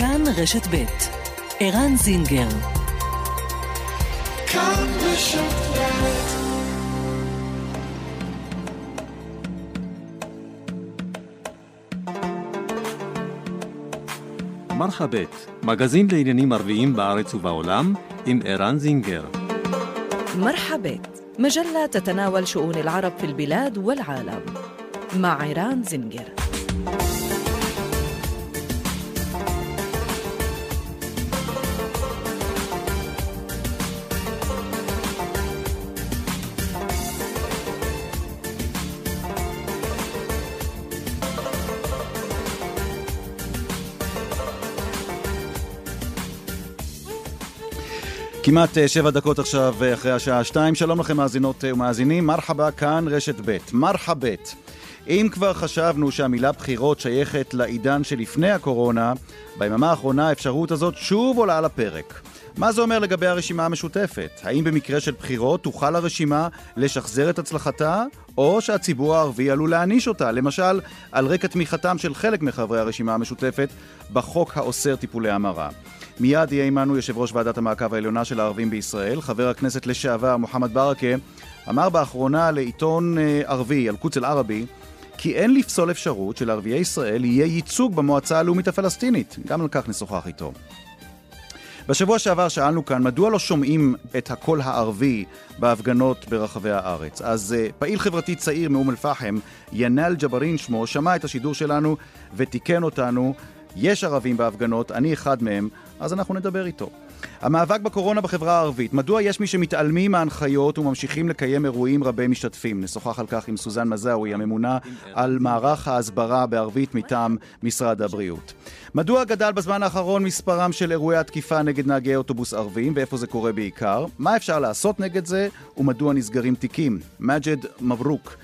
כאן רשת ב' ערן זינגר כאן רשת ב' מרחבת, מגזין לעניינים ערביים בארץ ובעולם, עם ערן זינגר. مرحبت مجلة تتناول شؤون العرب في البلاد والعالم مع عيران زنجر כמעט אה, שבע דקות עכשיו אה, אחרי השעה שתיים. שלום לכם מאזינות אה, ומאזינים, מרחבה כאן רשת ב'. מרחבת. אם כבר חשבנו שהמילה בחירות שייכת לעידן שלפני הקורונה, ביממה האחרונה האפשרות הזאת שוב עולה על הפרק. מה זה אומר לגבי הרשימה המשותפת? האם במקרה של בחירות תוכל הרשימה לשחזר את הצלחתה, או שהציבור הערבי עלול להעניש אותה, למשל על רקע תמיכתם של חלק מחברי הרשימה המשותפת בחוק האוסר טיפולי המרה. מיד יהיה עמנו יושב ראש ועדת המעקב העליונה של הערבים בישראל, חבר הכנסת לשעבר מוחמד ברכה, אמר באחרונה לעיתון אה, ערבי, אל-קודס אל-ערבי, כי אין לפסול אפשרות שלערביי ישראל יהיה ייצוג במועצה הלאומית הפלסטינית. גם על כך נשוחח איתו. בשבוע שעבר שאלנו כאן, מדוע לא שומעים את הקול הערבי בהפגנות ברחבי הארץ? אז uh, פעיל חברתי צעיר מאום אל-פחם, ינאל ג'בארין שמו, שמע את השידור שלנו ותיקן אותנו. יש ערבים בהפגנות, אני אחד מהם, אז אנחנו נדבר איתו. המאבק בקורונה בחברה הערבית, מדוע יש מי שמתעלמים מההנחיות וממשיכים לקיים אירועים רבי משתתפים? נשוחח על כך עם סוזן מזאוי, הממונה על מערך ההסברה בערבית מטעם משרד הבריאות. מדוע גדל בזמן האחרון מספרם של אירועי התקיפה נגד נהגי אוטובוס ערבים ואיפה זה קורה בעיקר? מה אפשר לעשות נגד זה ומדוע נסגרים תיקים? מג'ד מברוק.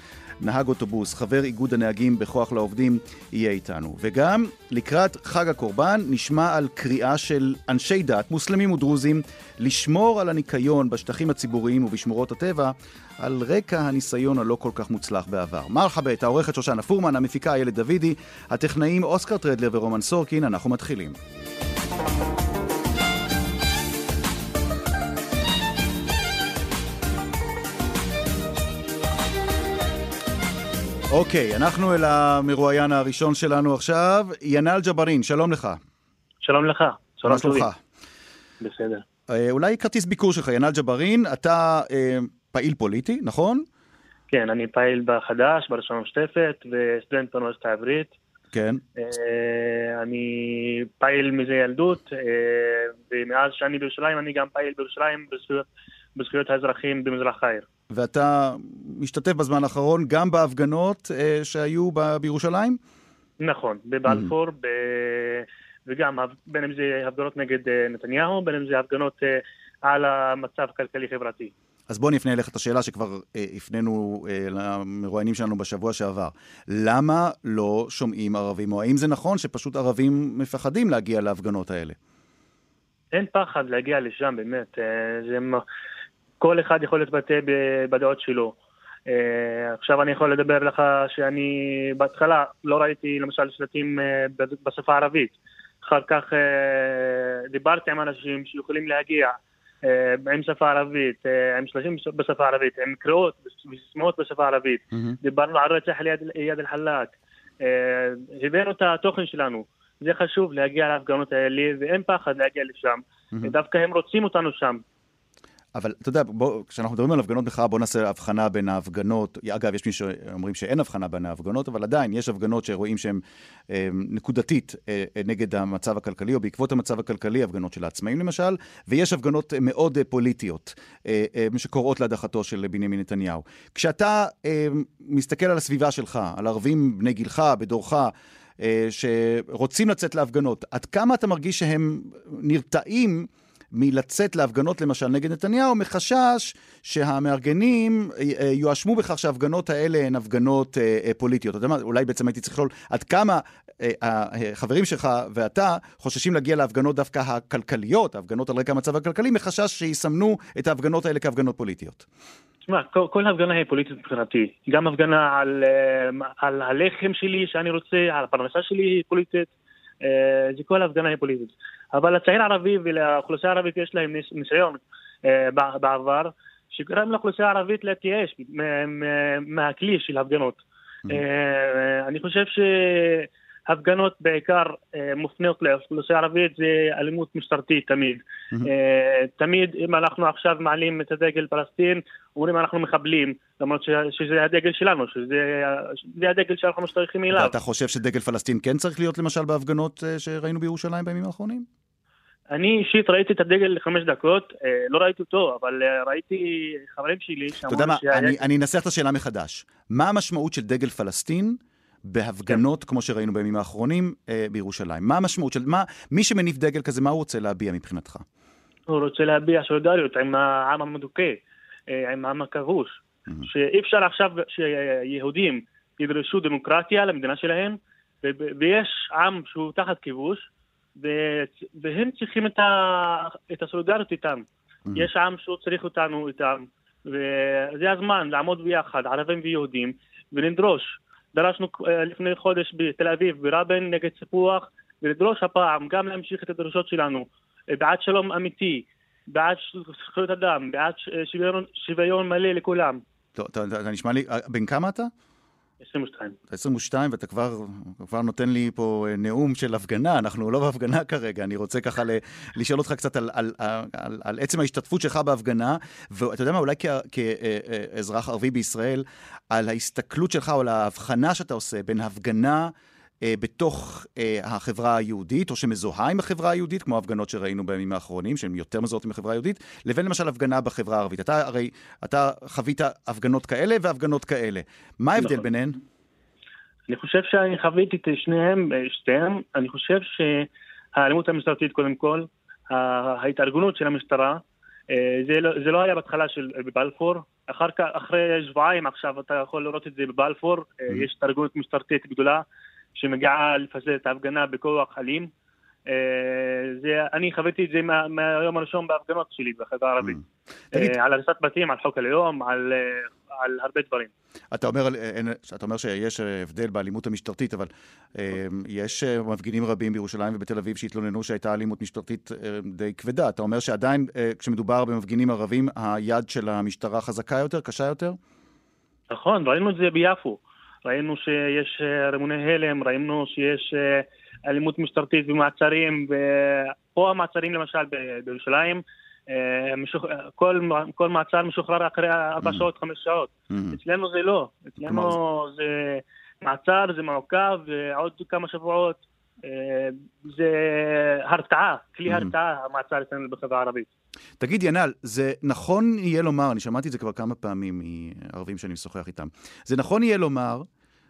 נהג אוטובוס, חבר איגוד הנהגים בכוח לעובדים, יהיה איתנו. וגם לקראת חג הקורבן נשמע על קריאה של אנשי דת, מוסלמים ודרוזים, לשמור על הניקיון בשטחים הציבוריים ובשמורות הטבע, על רקע הניסיון הלא כל כך מוצלח בעבר. מרחבת, העורכת שושנה פורמן, המפיקה איילת דוידי, הטכנאים אוסקר טרדלר ורומן סורקין, אנחנו מתחילים. אוקיי, אנחנו אל המרואיין הראשון שלנו עכשיו. ינאל ג'בארין, שלום לך. שלום לך. שלום שלומך? בסדר. אה, אולי כרטיס ביקור שלך, ינאל ג'בארין, אתה אה, פעיל פוליטי, נכון? כן, אני פעיל בחד"ש, ברשימה המשותפת, וסטודנט באוניברסיטה העברית. כן. אה, אני פעיל מזה ילדות, אה, ומאז שאני בירושלים, אני גם פעיל בירושלים בזכויות, בזכויות האזרחים במזרח העיר. ואתה משתתף בזמן האחרון גם בהפגנות אה, שהיו ב- בירושלים? נכון, בבלפור, mm. ב... וגם בין אם זה הפגנות נגד אה, נתניהו, בין אם זה הפגנות אה, על המצב הכלכלי-חברתי. אז בוא נפנה אליך את השאלה שכבר אה, הפנינו אה, למרואיינים שלנו בשבוע שעבר. למה לא שומעים ערבים, או האם זה נכון שפשוט ערבים מפחדים להגיע להפגנות האלה? אין פחד להגיע לשם, באמת. אה, זה... כל אחד יכול להתבטא בדעות שלו. Uh, עכשיו אני יכול לדבר לך שאני בהתחלה לא ראיתי למשל שלטים uh, בשפה הערבית. אחר כך uh, דיברתי עם אנשים שיכולים להגיע עם שפה ערבית, עם שלטים בשפה הערבית, עם קריאות וסיסמאות בשפה הערבית. Mm-hmm. דיברנו על רצח ליד אל-חלאק. הבאנו את התוכן שלנו. זה חשוב להגיע להפגנות האלה, ואין פחד להגיע לשם. דווקא הם רוצים אותנו שם. אבל אתה יודע, בוא, כשאנחנו מדברים על הפגנות מחאה, בוא נעשה הבחנה בין ההפגנות. אגב, יש מי שאומרים שאין הבחנה בין ההפגנות, אבל עדיין יש הפגנות שרואים שהן אה, נקודתית אה, נגד המצב הכלכלי, או בעקבות המצב הכלכלי, הפגנות של העצמאים למשל, ויש הפגנות מאוד אה, פוליטיות, אה, אה, שקוראות להדחתו של בנימין נתניהו. כשאתה אה, מסתכל על הסביבה שלך, על ערבים בני גילך, בדורך, אה, שרוצים לצאת להפגנות, עד כמה אתה מרגיש שהם נרתעים מלצאת להפגנות למשל נגד נתניהו, מחשש שהמארגנים אה, אה, יואשמו בכך שההפגנות האלה הן הפגנות אה, פוליטיות. אתה יודע מה, אולי בעצם הייתי צריך לכלול עד כמה החברים שלך ואתה חוששים להגיע להפגנות דווקא הכלכליות, ההפגנות על רקע המצב הכלכלי, מחשש שיסמנו את ההפגנות האלה כהפגנות פוליטיות. תשמע, כל, כל הפגנה היא פוליטית מבחינתי. גם הפגנה על, על הלחם שלי שאני רוצה, על הפרנסה שלי היא פוליטית. זה כל הפגנה היא פוליטית. אבל לצעיר הערבי ולאוכלוסייה הערבית יש להם ניסיון בעבר, שגרם לאוכלוסייה הערבית להתייאש מהכלי של הפגנות. Mm-hmm. אני חושב שהפגנות בעיקר מופנות לאוכלוסייה הערבית זה אלימות משטרתית תמיד. Mm-hmm. תמיד אם אנחנו עכשיו מעלים את הדגל פלסטין, אומרים אנחנו מחבלים, למרות שזה הדגל שלנו, שזה הדגל שאנחנו משתייכים אליו. ואתה חושב שדגל פלסטין כן צריך להיות למשל בהפגנות שראינו בירושלים בימים האחרונים? אני אישית ראיתי את הדגל לחמש דקות, אה, לא ראיתי אותו, אבל אה, ראיתי חברים שלי שאמרו... אתה יודע מה, אני אנסח את השאלה מחדש. מה המשמעות של דגל פלסטין בהפגנות, כן. כמו שראינו בימים האחרונים, אה, בירושלים? מה המשמעות של... מה, מי שמניף דגל כזה, מה הוא רוצה להביע מבחינתך? הוא רוצה להביע סולידריות עם העם המדוכא, עם העם הכבוש. Mm-hmm. שאי אפשר עכשיו שיהודים ידרשו דמוקרטיה למדינה שלהם, ויש עם שהוא תחת כיבוש, והם צריכים את, ה... את הסולידריות איתם. Mm-hmm. יש עם שהוא צריך אותנו איתם, וזה הזמן לעמוד ביחד, ערבים ויהודים, ולדרוש. דרשנו אה, לפני חודש בתל אביב, ברבין, נגד סיפוח, ולדרוש הפעם גם להמשיך את הדרישות שלנו, אה, בעד שלום אמיתי, בעד זכויות אדם, בעד שוויון, שוויון מלא לכולם. אתה נשמע לי, אה, בן כמה אתה? 22. אתה 22 ואתה כבר, כבר נותן לי פה אה, נאום של הפגנה, אנחנו לא בהפגנה כרגע, אני רוצה ככה ל, לשאול אותך קצת על, על, על, על, על עצם ההשתתפות שלך בהפגנה, ואתה יודע מה, אולי כאזרח ערבי בישראל, על ההסתכלות שלך או על ההבחנה שאתה עושה בין הפגנה אה, בתוך אה, החברה היהודית, או שמזוהה עם החברה היהודית, כמו ההפגנות שראינו בימים האחרונים, שהן יותר מזוהות עם החברה היהודית, לבין למשל הפגנה בחברה הערבית. אתה הרי, אתה חווית הפגנות כאלה והפגנות כאלה. מה ההבדל נכון. ביניהן? אני חושב שאני חוויתי את שניהם, אה, שתיהם. אני חושב שהאלימות המשטרתית, קודם כל, ההתארגנות של המשטרה, אה, זה לא, זה לא היה בהתחלה של בבלפור, אחר כך, אחרי שבועיים עכשיו אתה יכול לראות את זה בבלפור, mm-hmm. יש התארגנות משטרתית גדולה שמגיעה לפזר את ההפגנה בכוח אלים. אה, זה, אני חוויתי את זה מה, מהיום הראשון בהפגנות שלי בחברה הערבית. Mm. אה, על הריסת בתים, על חוק הלאום, על, אה, על הרבה דברים. אתה אומר, אתה אומר שיש הבדל באלימות המשטרתית, אבל יש מפגינים רבים בירושלים ובתל אביב שהתלוננו שהייתה אלימות משטרתית די כבדה. אתה אומר שעדיין כשמדובר במפגינים ערבים, היד של המשטרה חזקה יותר, קשה יותר? נכון, ראינו את זה ביפו. ראינו שיש אה, רימוני הלם, ראינו שיש אה, אלימות משטרתית ומעצרים, ופה המעצרים למשל בירושלים, אה, כל, כל מעצר משוחרר אחרי ארבע mm. שעות, חמש שעות. Mm. אצלנו זה לא, אצלנו זה מעצר, זה מעוכב, ועוד כמה שבועות. זה הרתעה, כלי mm. הרתעה, המעצר אצלנו בחברה הערבית. תגיד, ינאל, זה נכון יהיה לומר, אני שמעתי את זה כבר כמה פעמים מערבים שאני משוחח איתם, זה נכון יהיה לומר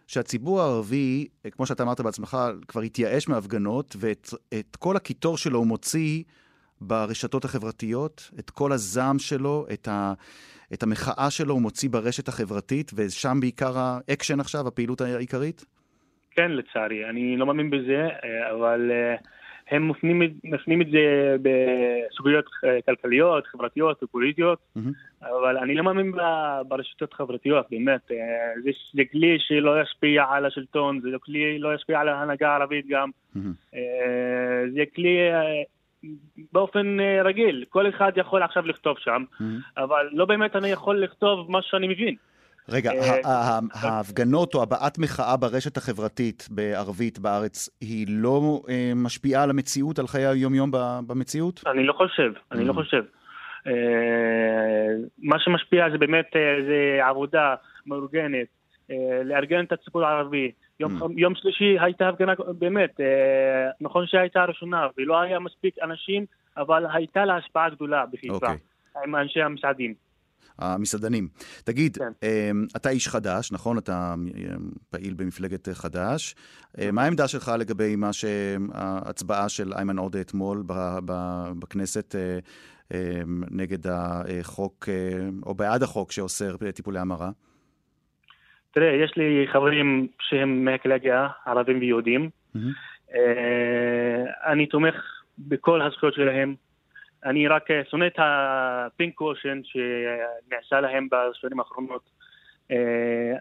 שהציבור הערבי, כמו שאתה אמרת בעצמך, כבר התייאש מהפגנות, ואת כל הקיטור שלו הוא מוציא ברשתות החברתיות, את כל הזעם שלו, את, ה, את המחאה שלו הוא מוציא ברשת החברתית, ושם בעיקר האקשן עכשיו, הפעילות העיקרית? כן, לצערי. אני לא מאמין בזה, אבל... Uh... הם מפנים, מפנים את זה בסוגיות אה, כלכליות, חברתיות ופוליטיות. אבל אני לא מאמין ברשתות חברתיות, באמת. אה, זה, כלי שלא ישפיע על השלטון, זה כלי לא ישפיע על ההנהגה הערבית גם. זה כלי באופן רגיל, כל אחד יכול עכשיו לכתוב שם. אבל לא באמת אני יכול לכתוב מה שאני מבין. רגע, אה, ההפגנות או הבעת מחאה ברשת החברתית בערבית בארץ, היא לא אה, משפיעה על המציאות, על חיי היום-יום במציאות? אני לא חושב, אני לא mm. חושב. אה, מה שמשפיע זה באמת, זה עבודה מאורגנת, לארגן את הציבור הערבי. יום, mm. יום שלישי הייתה הפגנה, באמת, נכון שהייתה הראשונה, ולא היה מספיק אנשים, אבל הייתה לה השפעה גדולה בחיפה, okay. אוקיי. עם אנשי המסעדים. המסעדנים. תגיד, כן. אמ, אתה איש חדש, נכון? אתה פעיל במפלגת חדש. אה, מה העמדה שלך לגבי מה שההצבעה של איימן עודה אתמול בכנסת אה, אמ, נגד החוק, אה, או בעד החוק שאוסר טיפולי המרה? תראה, יש לי חברים שהם מהקהילה הגאה, ערבים ויהודים. Mm-hmm. אני תומך בכל הזכויות שלהם. אני רק שונא את הפינק קושן שנעשה להם בשנים האחרונות.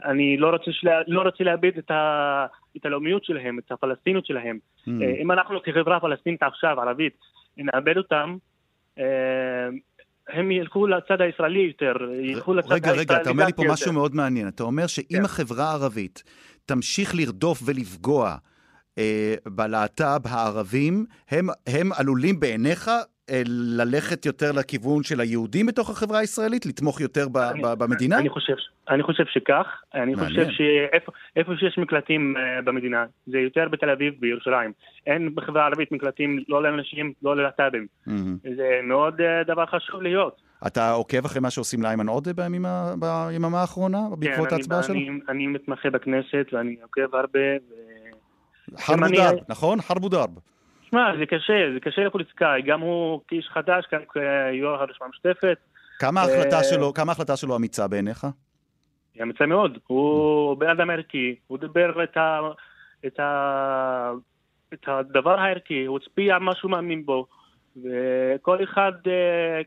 אני לא רוצה, שלה, לא רוצה לאבד את, ה, את הלאומיות שלהם, את הפלסטיניות שלהם. Mm. אם אנחנו כחברה פלסטינית עכשיו, ערבית, נאבד אותם, הם ילכו לצד הישראלי יותר, ילכו לצד רגע, הישראלי רגע, אתה אומר לי פה יותר. משהו מאוד מעניין. אתה אומר שאם כן. החברה הערבית תמשיך לרדוף ולפגוע אה, בלהט"ב הערבים, הם, הם עלולים בעיניך אה, ללכת יותר לכיוון של היהודים בתוך החברה הישראלית? לתמוך יותר ב, אני, ב, במדינה? אני חושב, אני חושב שכך. אני מעניין. חושב שאיפה שיש מקלטים uh, במדינה, זה יותר בתל אביב ובירושלים. אין בחברה הערבית מקלטים לא לאנשים, לא ללהט"בים. Mm-hmm. זה מאוד uh, דבר חשוב להיות. אתה עוקב אחרי מה שעושים לאיימן עודה ביממה האחרונה, בעקבות כן, ההצבעה שלו? כן, אני מתמחה בכנסת ואני עוקב הרבה. ו... חרבו דרב, נכון? חרבו דרב. שמע, זה קשה, זה קשה לפוליטיקאי, גם הוא כאיש חדש, גם כיו"ר הרשימה המשותפת. כמה ההחלטה שלו, כמה ההחלטה שלו אמיצה בעיניך? היא אמיצה מאוד. הוא בן אדם ערכי, הוא דיבר את, ה, את, ה, את הדבר הערכי, הוא הצביע מה שהוא מאמין בו. וכל אחד, אה,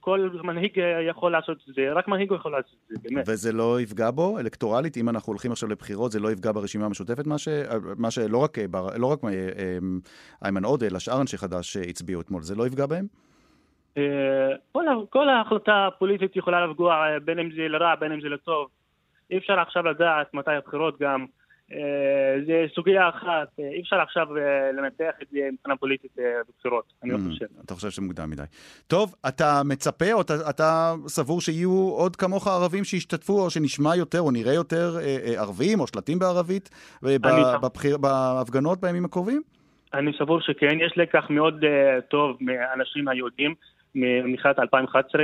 כל מנהיג יכול לעשות את זה, רק מנהיג יכול לעשות את זה, באמת. וזה לא יפגע בו אלקטורלית? אם אנחנו הולכים עכשיו לבחירות, זה לא יפגע ברשימה המשותפת? מה, ש... מה שלא רק, לא רק אה, איימן עודה, אלא שאר אנשי חד"ש שהצביעו אתמול, זה לא יפגע בהם? אה, כל, כל ההחלטה הפוליטית יכולה לפגוע, בין אם זה לרע, בין אם זה לטוב. אי אפשר עכשיו לדעת מתי הבחירות גם. אה, זה סוגיה אחת, אה, אי אפשר עכשיו אה, לנתח את זה מבחינה פוליטית בבחירות, אני לא mm, חושב. אתה חושב שמוקדם מדי. טוב, אתה מצפה או אתה סבור שיהיו עוד כמוך ערבים שישתתפו, או שנשמע יותר, או נראה יותר ערבים, או שלטים בערבית, בהפגנות בימים הקרובים? אני סבור שכן, יש לקח מאוד טוב מאנשים היהודים ממחאת 2011.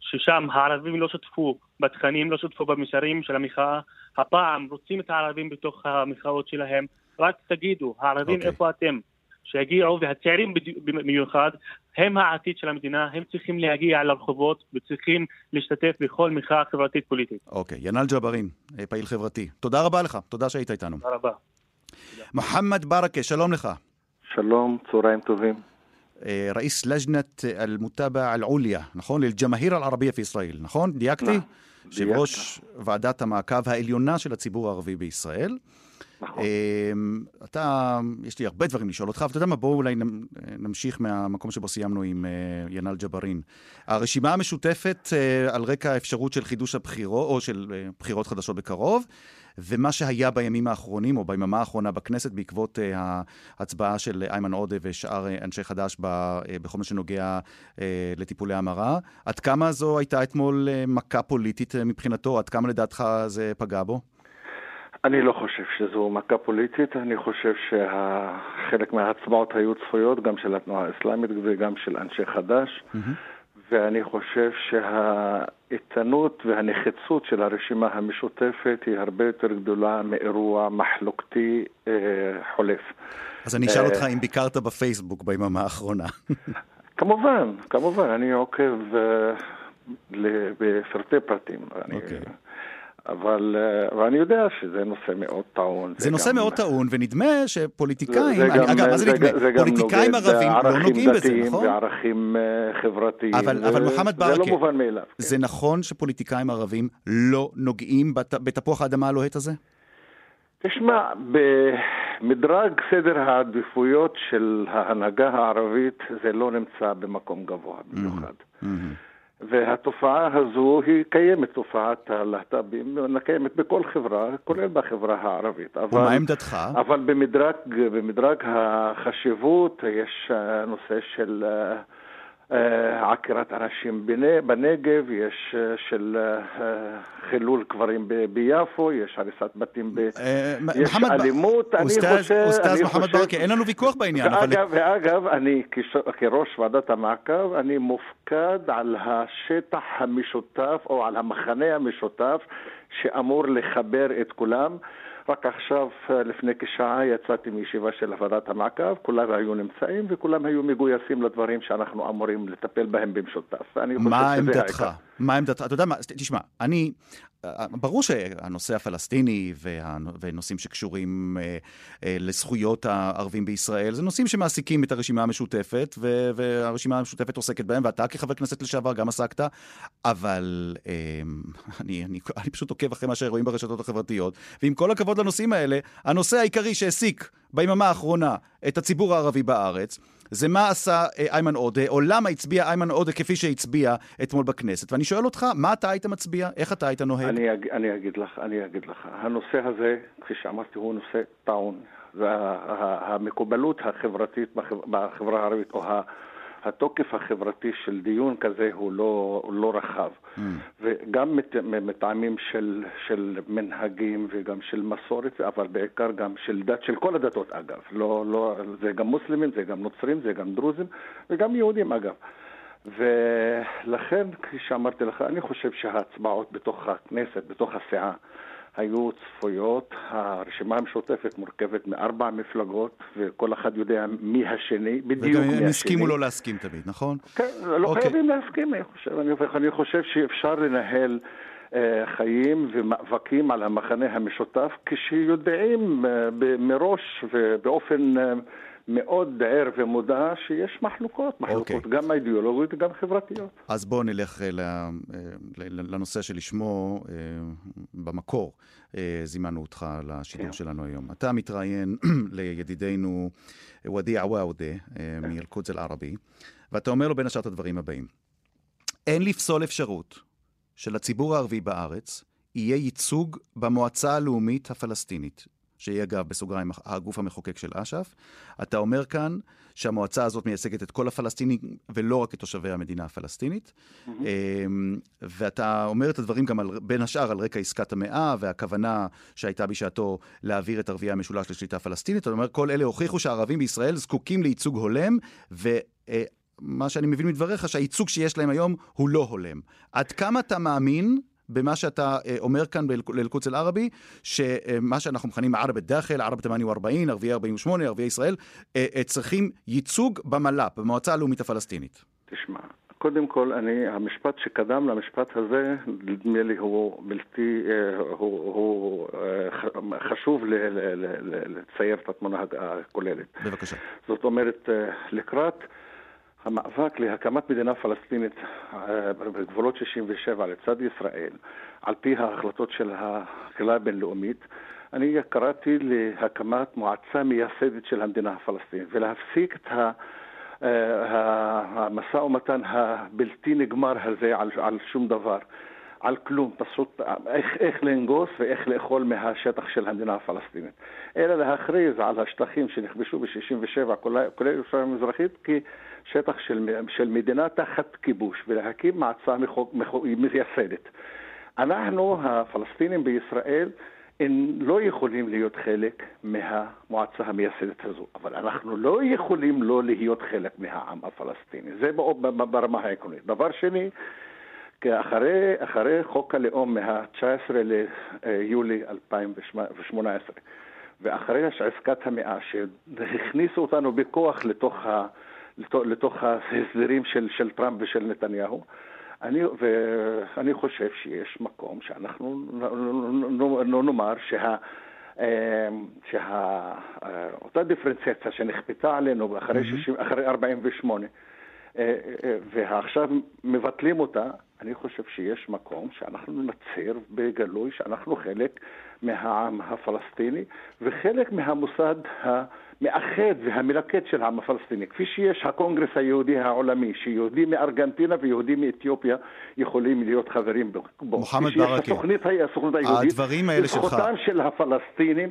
ששם הערבים לא שותפו בתכנים, לא שותפו במסרים של המחאה. הפעם רוצים את הערבים בתוך המחאות שלהם, רק תגידו, הערבים okay. איפה אתם? שיגיעו, והצעירים במיוחד, הם העתיד של המדינה, הם צריכים להגיע לרחובות וצריכים להשתתף בכל מחאה חברתית פוליטית. אוקיי, okay. ינאל ג'בארין, אה, פעיל חברתי, תודה רבה לך, תודה שהיית איתנו. תודה רבה. מוחמד ברכה, שלום לך. שלום, צהריים טובים. אה, ראיס לג'נת אל-מוטאבה אל-עוליה, נכון? אל-ג'מאהיר אל-ערבייה פי ישראל, נכון? דייקתי? נכון. יושב ראש ועדת המעקב העליונה של הציבור הערבי בישראל. נכון. אתה, יש לי הרבה דברים לשאול אותך, אבל אתה יודע מה, בואו אולי נמשיך מהמקום שבו סיימנו עם ינאל ג'בארין. הרשימה המשותפת על רקע האפשרות של חידוש הבחירות, או של בחירות חדשות בקרוב, ומה שהיה בימים האחרונים, או ביממה האחרונה בכנסת, בעקבות uh, ההצבעה של איימן עודה ושאר uh, אנשי חד"ש uh, בכל מה שנוגע לטיפולי המרה. עד כמה זו הייתה אתמול מכה פוליטית מבחינתו? עד כמה לדעתך זה פגע בו? אני לא חושב שזו מכה פוליטית, אני חושב שחלק מההצבעות היו צפויות, גם של התנועה האסלאמית וגם של אנשי חד"ש. Mm-hmm. ואני חושב שהאיתנות והנחיצות של הרשימה המשותפת היא הרבה יותר גדולה מאירוע מחלוקתי אה, חולף. אז אני אשאל אה, אותך אם ביקרת בפייסבוק ביממה האחרונה. כמובן, כמובן, אני עוקב אה, בפרטי פרטים. Okay. אבל, אבל אה, אני יודע שזה נושא מאוד טעון. זה נושא גם... מאוד טעון, ונדמה שפוליטיקאים, אני, גם, אגב, מה זה נדמה? זה פוליטיקאים ערבים לא נוגעים בזה, נכון? וערכים uh, חברתיים. אבל, ו... אבל מוחמד ברכה, זה לא מובן מאליו. זה כן. נכון שפוליטיקאים ערבים לא נוגעים בת, בתפוח האדמה הלוהט הזה? תשמע, במדרג סדר העדיפויות של ההנהגה הערבית זה לא נמצא במקום גבוה במיוחד. Mm-hmm. והתופעה הזו היא קיימת, תופעת הלהט"בים, קיימת בכל חברה, כולל בחברה הערבית. אבל, ומה עמדתך? אבל במדרג, במדרג החשיבות יש נושא של אה, עקירת אנשים בנגב, יש אה, של אה, חילול קברים ביפו, יש הריסת בתים, ב... יש אלימות, אני חושב... אוסטאז מוחמד ברכה, אין לנו ויכוח בעניין. ואגב, ואגב, אני כראש ועדת המעקב, אני מופקד על השטח המשותף או על המחנה המשותף שאמור לחבר את כולם. רק עכשיו, אה, לפני כשעה, יצאתי מישיבה של ועדת המעקב, כולם היו נמצאים וכולם היו מגויסים לדברים שאנחנו אמורים לטפל בהם במשותף. מה עמדתך? מה עמדתך? אתה יודע מה, תשמע, אני... ברור שהנושא הפלסטיני ונושאים שקשורים אה, אה, לזכויות הערבים בישראל, זה נושאים שמעסיקים את הרשימה המשותפת, והרשימה המשותפת עוסקת בהם, ואתה כחבר כנסת לשעבר גם עסקת, אבל אה, אני, אני, אני פשוט עוקב אחרי מה שרואים ברשתות החברתיות, ועם כל הכבוד לנושאים האלה, הנושא העיקרי שהעסיק ביממה האחרונה את הציבור הערבי בארץ, זה מה עשה אה, איימן עודה, או למה הצביע איימן עודה כפי שהצביע אתמול בכנסת. ואני שואל אותך, מה אתה היית מצביע? איך אתה היית נוהג? אני, אג, אני אגיד לך, אני אגיד לך. הנושא הזה, כפי שאמרתי, הוא נושא טעון. והמקובלות החברתית בחברה הערבית, או התוקף החברתי של דיון כזה הוא לא, לא רחב. Mm. וגם מטעמים של, של מנהגים וגם של מסורת, אבל בעיקר גם של דת, של כל הדתות אגב. לא, לא, זה גם מוסלמים, זה גם נוצרים, זה גם דרוזים וגם יהודים אגב. ולכן, כפי שאמרתי לך, אני חושב שההצבעות בתוך הכנסת, בתוך הסיעה, היו צפויות. הרשימה המשותפת מורכבת מארבע מפלגות, וכל אחד יודע מי השני, בדיוק מי השני. הם הסכימו לא להסכים תמיד, נכון? כן, לא okay. אוקיי. חייבים להסכים, אני חושב. אני, אני חושב שאפשר לנהל... אה, חיים ומאבקים על המחנה המשותף כשיודעים אה, מראש ובאופן אה, מאוד ער ומודע שיש מחלוקות, מחלוקות okay. אוקיי. גם אידיאולוגיות וגם חברתיות. אז בואו נלך לנושא שלשמו במקור זימנו אותך לשידור yeah. כן. שלנו היום. אתה מתראיין לידידנו ודיע וואודה מאל-קודס אל-ערבי, ואתה אומר לו בין השאר את הדברים הבאים: אין לפסול אפשרות שלציבור הערבי בארץ יהיה ייצוג במועצה הלאומית הפלסטינית, שהיא אגב, בסוגריים, הגוף המחוקק של אש"ף. אתה אומר כאן שהמועצה הזאת מייצגת את כל הפלסטינים ולא רק את תושבי המדינה הפלסטינית. Mm-hmm. ואתה אומר את הדברים גם על, בין השאר על רקע עסקת המאה והכוונה שהייתה בשעתו להעביר את ערביי המשולש לשליטה פלסטינית. אתה אומר, כל אלה הוכיחו שהערבים בישראל זקוקים לייצוג הולם, ו... אה, מה שאני מבין מדבריך, שהייצוג שיש להם היום הוא לא הולם. עד כמה אתה מאמין במה שאתה אה, אומר כאן לאל-קודס אל-ערבי, שמה שאנחנו מכנים ערב א-דאחל, ערב תמאני ו-40, ערביי 48, ערביי ישראל, אה, אה, צריכים ייצוג במל"פ, במועצה הלאומית הפלסטינית. תשמע, קודם כל, אני, המשפט שקדם למשפט הזה, נדמה לי הוא בלתי, הוא, הוא חשוב ל, ל, ל, לצייר את התמונה הכוללת. בבקשה. זאת אומרת, לקראת המאבק להקמת מדינה פלסטינית אה, בגבולות 67 לצד ישראל, על פי ההחלטות של הקהילה הבינלאומית, אני קראתי להקמת מועצה מייסדת של המדינה הפלסטינית ולהפסיק את ה... אה, המשא ומתן הבלתי נגמר הזה על, על שום דבר. על כלום, פשוט איך, איך לנגוס ואיך לאכול מהשטח של המדינה הפלסטינית. אלא להכריז על השטחים שנכבשו ב-67, כולל ירושלים המזרחית, כשטח של, של מדינה תחת כיבוש, ולהקים מעצה מייסדת. אנחנו, הפלסטינים בישראל, הם לא יכולים להיות חלק מהמועצה המייסדת הזו, אבל אנחנו לא יכולים לא להיות חלק מהעם הפלסטיני. זה ברמה העקרונית. דבר שני, אחרי, אחרי חוק הלאום מה-19 ליולי 2018, ואחרי עסקת המאה, שהכניסו אותנו בכוח לתוך, ה, לתוך, לתוך ההסדרים של, של טראמפ ושל נתניהו, אני, ואני חושב שיש מקום שאנחנו נאמר שה... שאותה דיפרנציאציה שנכפתה עלינו אחרי, 60, אחרי 48 ועכשיו מבטלים אותה, אני חושב שיש מקום שאנחנו נצהיר בגלוי שאנחנו חלק מהעם הפלסטיני וחלק מהמוסד המאחד והמלכד של העם הפלסטיני. כפי שיש הקונגרס היהודי העולמי, שיהודי מארגנטינה ויהודי מאתיופיה יכולים להיות חברים בו. מוחמד ברכה, הסוכנות היהודית, הדברים האלה שלך. זכותם של הפלסטינים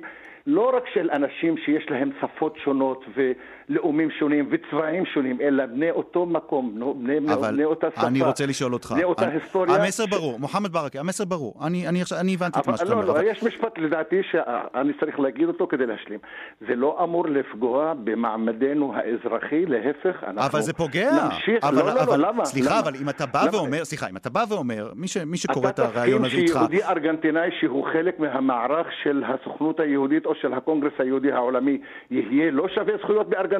לא רק של אנשים שיש להם שפות שונות ולאומים שונים וצבעים שונים, אלא בני אותו מקום, בני, בני אותה שפה. אבל אני רוצה לשאול אותך. בני אותה אני, היסטוריה. המסר ש... ברור, מוחמד ברכה, המסר ברור. אני, אני, אני הבנתי את מה שאתה לא, אומר. לא, לא, יש משפט לדעתי שאני צריך להגיד אותו כדי להשלים. זה לא אמור לפגוע במעמדנו האזרחי, להפך, אנחנו אבל זה פוגע. נמשיך. אבל, לא, לא, אבל, לא, למה? סליחה, למה? אבל אם אתה בא למה? ואומר, סליחה, אם אתה בא ואומר, מי, ש, מי שקורא את הרעיון הזה איתך... אתה תסכים שיהודי ארגנטינאי שהוא חלק מהמערך של הסוכנות היהודית, או של הקונגרס היהודי העולמי יהיה לא שווה זכויות בארגנטינה?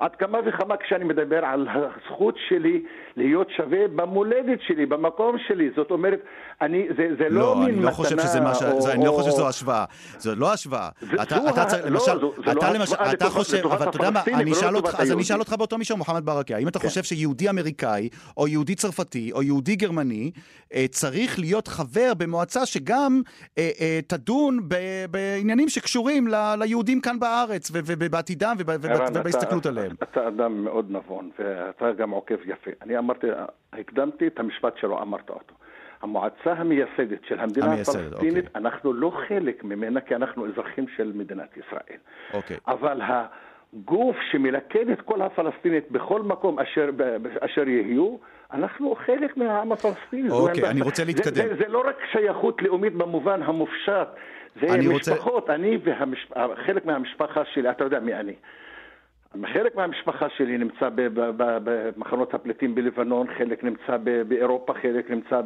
עד כמה וכמה כשאני מדבר על הזכות שלי להיות שווה במולדת שלי, במקום שלי. זאת אומרת, אני, זה, זה לא, לא מין אני לא חושב שזה מה ש... או, זה, או... אני לא חושב שזו השוואה. זו לא השוואה. זה, אתה, זו אתה ה... צריך, לא, למשל, זו, זו אתה לא למשל, השוואה אתה לטובת, חושב, אבל אתה יודע מה, הפלסטינים אני אשאל אותך, אז אני. אשאל אותך באותו מישור, מוחמד ברכה, האם אתה כן. חושב שיהודי אמריקאי, או יהודי צרפתי, או יהודי גרמני, אה, צריך להיות חבר במועצה שגם אה, אה, תדון ב, בעניינים שקשורים ליהודים כאן בארץ, ובעתידם ובהסתכלות עליהם? אתה אדם מאוד נבון, ואתה גם עוקב יפה. אני אמרתי, הקדמתי את המשפט שלו, אמרת אותו. המועצה המייסדת של המדינה הפלסטינית, אוקיי. אנחנו לא חלק ממנה כי אנחנו אזרחים של מדינת ישראל. אוקיי. אבל הגוף שמלכד את כל הפלסטינית בכל מקום אשר, אשר יהיו, אנחנו חלק מהעם הפלסטיני. אוקיי, אני רוצה זה- להתקדם. זה, זה לא רק שייכות לאומית במובן המופשט, זה אני רוצה- משפחות, אני וחלק מהמשפחה שלי, אתה יודע מי אני. חלק מהמשפחה שלי נמצא במחנות הפליטים בלבנון, חלק נמצא באירופה, חלק נמצא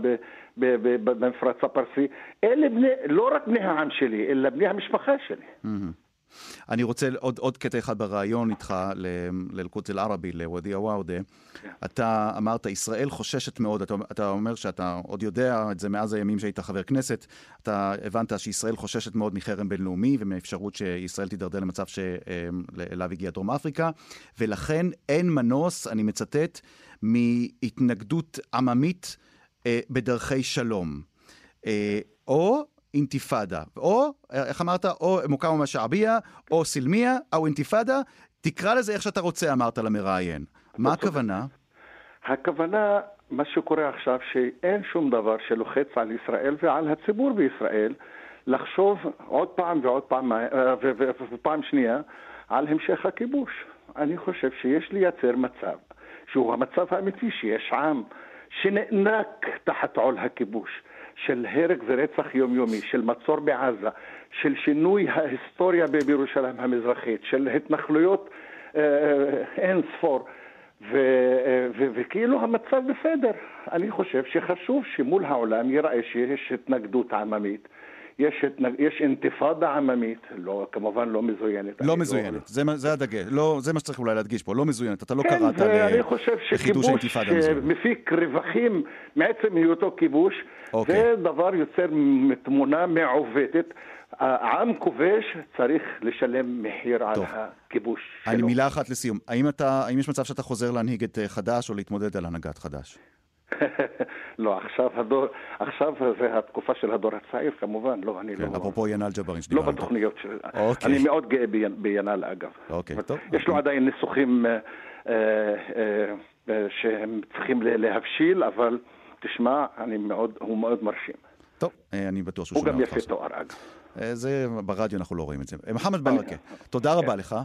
במפרץ הפרסי. אלה בני, לא רק בני העם שלי, אלא בני המשפחה שלי. אני רוצה עוד, עוד קטע אחד בריאיון איתך ל- לאל-קודס אל-ערבי, לוואדי עוואודה. אתה אמרת, ישראל חוששת מאוד, אתה, אתה אומר שאתה עוד יודע את זה מאז הימים שהיית חבר כנסת, אתה הבנת שישראל חוששת מאוד מחרם בינלאומי ומאפשרות שישראל תידרדר למצב שאליו הגיעה דרום אפריקה, ולכן אין מנוס, אני מצטט, מהתנגדות עממית אה, בדרכי שלום. אה, או אינתיפאדה, או, איך אמרת, או מוקאומה שעביה, או סילמיה, או אינתיפאדה, תקרא לזה איך שאתה רוצה, אמרת למראיין. מה הכוונה? הכוונה, מה שקורה עכשיו, שאין שום דבר שלוחץ על ישראל ועל הציבור בישראל לחשוב עוד פעם ועוד פעם, אה, ופעם שנייה, על המשך הכיבוש. אני חושב שיש לייצר מצב, שהוא המצב האמיתי, שיש עם שנאנק תחת עול הכיבוש. של הרג ורצח יומיומי, של מצור בעזה, של שינוי ההיסטוריה בירושלים המזרחית, של התנחלויות אה, אה, אין ספור, ו- אה, ו- וכאילו המצב בסדר. אני חושב שחשוב שמול העולם ייראה שיש התנגדות עממית. יש, התנג... יש אינתיפאדה עממית, לא, כמובן לא מזוינת. אני לא מזוינת, זה, מה- זה הדגש, לא, זה מה שצריך אולי להדגיש פה, לא מזוינת, אתה לא כן, קראת ואני ל- חושב לחידוש שכיבוש האינתיפאדה המזוינת. מפיק רווחים מעצם היותו כיבוש, אוקיי. זה דבר יוצר תמונה מעוותת. העם כובש צריך לשלם מחיר על טוב. הכיבוש אני שלו. מילה אחת לסיום, האם, אתה, האם יש מצב שאתה חוזר להנהיג את אה, חד"ש או להתמודד על הנהגת חד"ש? לא, עכשיו, הדור, עכשיו זה התקופה של הדור הצעיר, כמובן, לא, אני כן, לא... אפרופו ינאל ג'בארין לא שדיברנו פה. בתוכניות של... אוקיי. אני מאוד גאה בינ- בינאל, אגב. אוקיי, טוב. יש לו עדיין ניסוחים אה, אה, אה, שהם צריכים להבשיל, אבל תשמע, אני מאוד, הוא מאוד מרשים. טוב, אה, אני בטוח שהוא הוא שומע גם אותך יפה עכשיו. תואר, אגב. אה, זה, ברדיו אנחנו לא רואים את זה. אה, מוחמד ברכה, תודה רבה לך.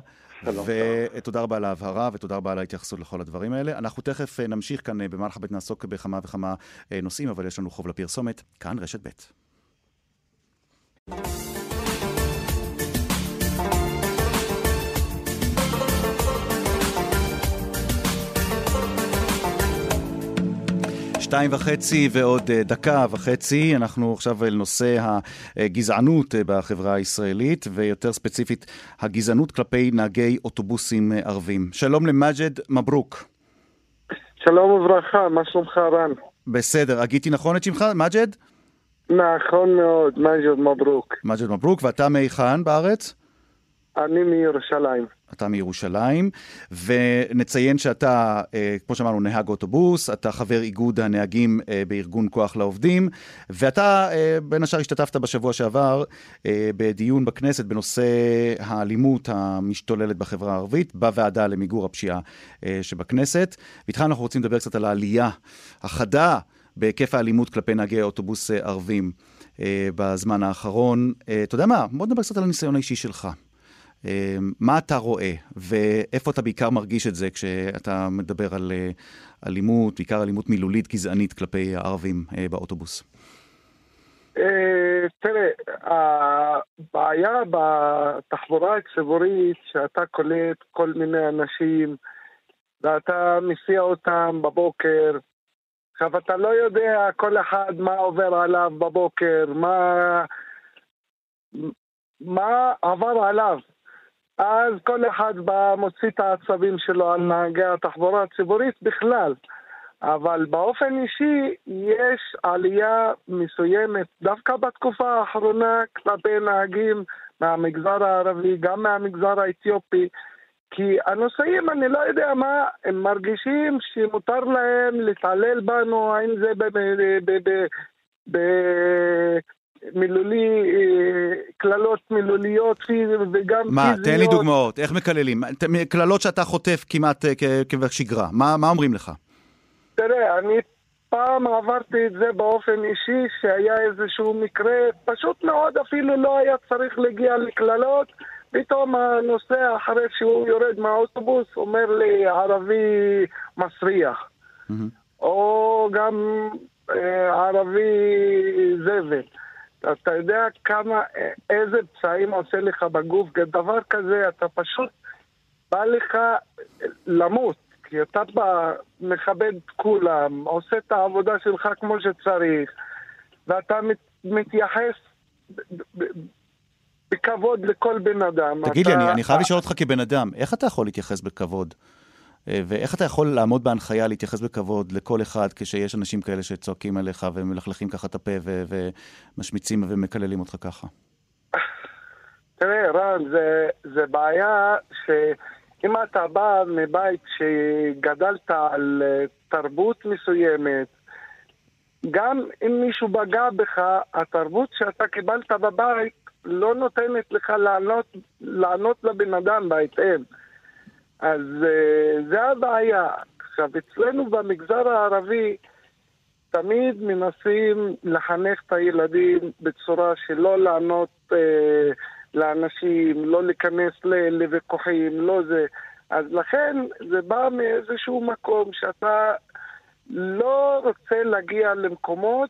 שלום, ותודה רבה על ההבהרה ותודה רבה על ההתייחסות לכל הדברים האלה. אנחנו תכף אה, נמשיך כאן אה, במרחבת, נעסוק בכמה וכמה אה, נושאים, אבל יש לנו חוב לפרסומת. כאן רשת ב'. שתיים וחצי ועוד אה, דקה וחצי, אנחנו עכשיו אל נושא הגזענות אה, בחברה הישראלית, ויותר ספציפית, הגזענות כלפי נהגי אוטובוסים אה, ערבים. שלום למג'ד מברוק. שלום וברכה, מה שלומך רן? בסדר, הגיתי נכון את שמך, מג'ד? נכון מאוד, מג'ד מברוק. מג'ד מברוק, ואתה מהיכן בארץ? אני מירושלים. אתה מירושלים, ונציין שאתה, אה, כמו שאמרנו, נהג אוטובוס, אתה חבר איגוד הנהגים אה, בארגון כוח לעובדים, ואתה אה, בין השאר השתתפת בשבוע שעבר בדיון בכנסת בנושא האלימות המשתוללת בחברה הערבית, בוועדה למיגור הפשיעה שבכנסת. ואיתך אנחנו רוצים לדבר קצת על העלייה החדה בהיקף האלימות כלפי נהגי אוטובוס ערבים בזמן האחרון. אתה יודע מה? בוא נדבר קצת על הניסיון האישי שלך. אה, מה אתה רואה, ואיפה אתה בעיקר מרגיש את זה כשאתה מדבר על אה, אלימות, בעיקר אלימות מילולית גזענית כלפי הערבים אה, באוטובוס? אה, תראה, הבעיה בתחבורה הציבורית שאתה קולט כל מיני אנשים ואתה מסיע אותם בבוקר עכשיו אתה לא יודע כל אחד מה עובר עליו בבוקר, מה, מה עבר עליו. אז כל אחד בא, מוציא את העצבים שלו על נהגי התחבורה הציבורית בכלל. אבל באופן אישי יש עלייה מסוימת, דווקא בתקופה האחרונה, כלפי נהגים מהמגזר הערבי, גם מהמגזר האתיופי, כי הנוסעים, אני לא יודע מה, הם מרגישים שמותר להם להתעלל בנו, האם זה במילולי, קללות מילוליות וגם מה, תן לי דוגמאות, איך מקללים? קללות שאתה חוטף כמעט כשגרה, מה, מה אומרים לך? תראה, אני פעם עברתי את זה באופן אישי, שהיה איזשהו מקרה, פשוט מאוד אפילו לא היה צריך להגיע לקללות. פתאום הנוסע, אחרי שהוא יורד מהאוטובוס, אומר לי, ערבי מסריח. Mm-hmm. או גם אה, ערבי זבל. אתה יודע כמה, איזה פצעים עושה לך בגוף, דבר כזה, אתה פשוט בא לך למות. כי אתה בא, מכבד את כולם, עושה את העבודה שלך כמו שצריך, ואתה מת, מתייחס בכבוד לכל בן אדם. תגיד אתה... לי, אני, אני חייב לשאול אותך כבן אדם, איך אתה יכול להתייחס בכבוד? אה, ואיך אתה יכול לעמוד בהנחיה להתייחס בכבוד לכל אחד כשיש אנשים כאלה שצועקים עליך ומלכלכים ככה את הפה ומשמיצים ומקללים אותך ככה? תראה, רן, זה, זה בעיה ש... אם אתה בא מבית שגדלת על אה, תרבות מסוימת, גם אם מישהו פגע בך, התרבות שאתה קיבלת בבית לא נותנת לך לענות, לענות לבן אדם בהתאם. אז uh, זה הבעיה. עכשיו, אצלנו במגזר הערבי תמיד מנסים לחנך את הילדים בצורה שלא לענות uh, לאנשים, לא להיכנס לוויכוחים, לא זה. אז לכן זה בא מאיזשהו מקום שאתה לא רוצה להגיע למקומות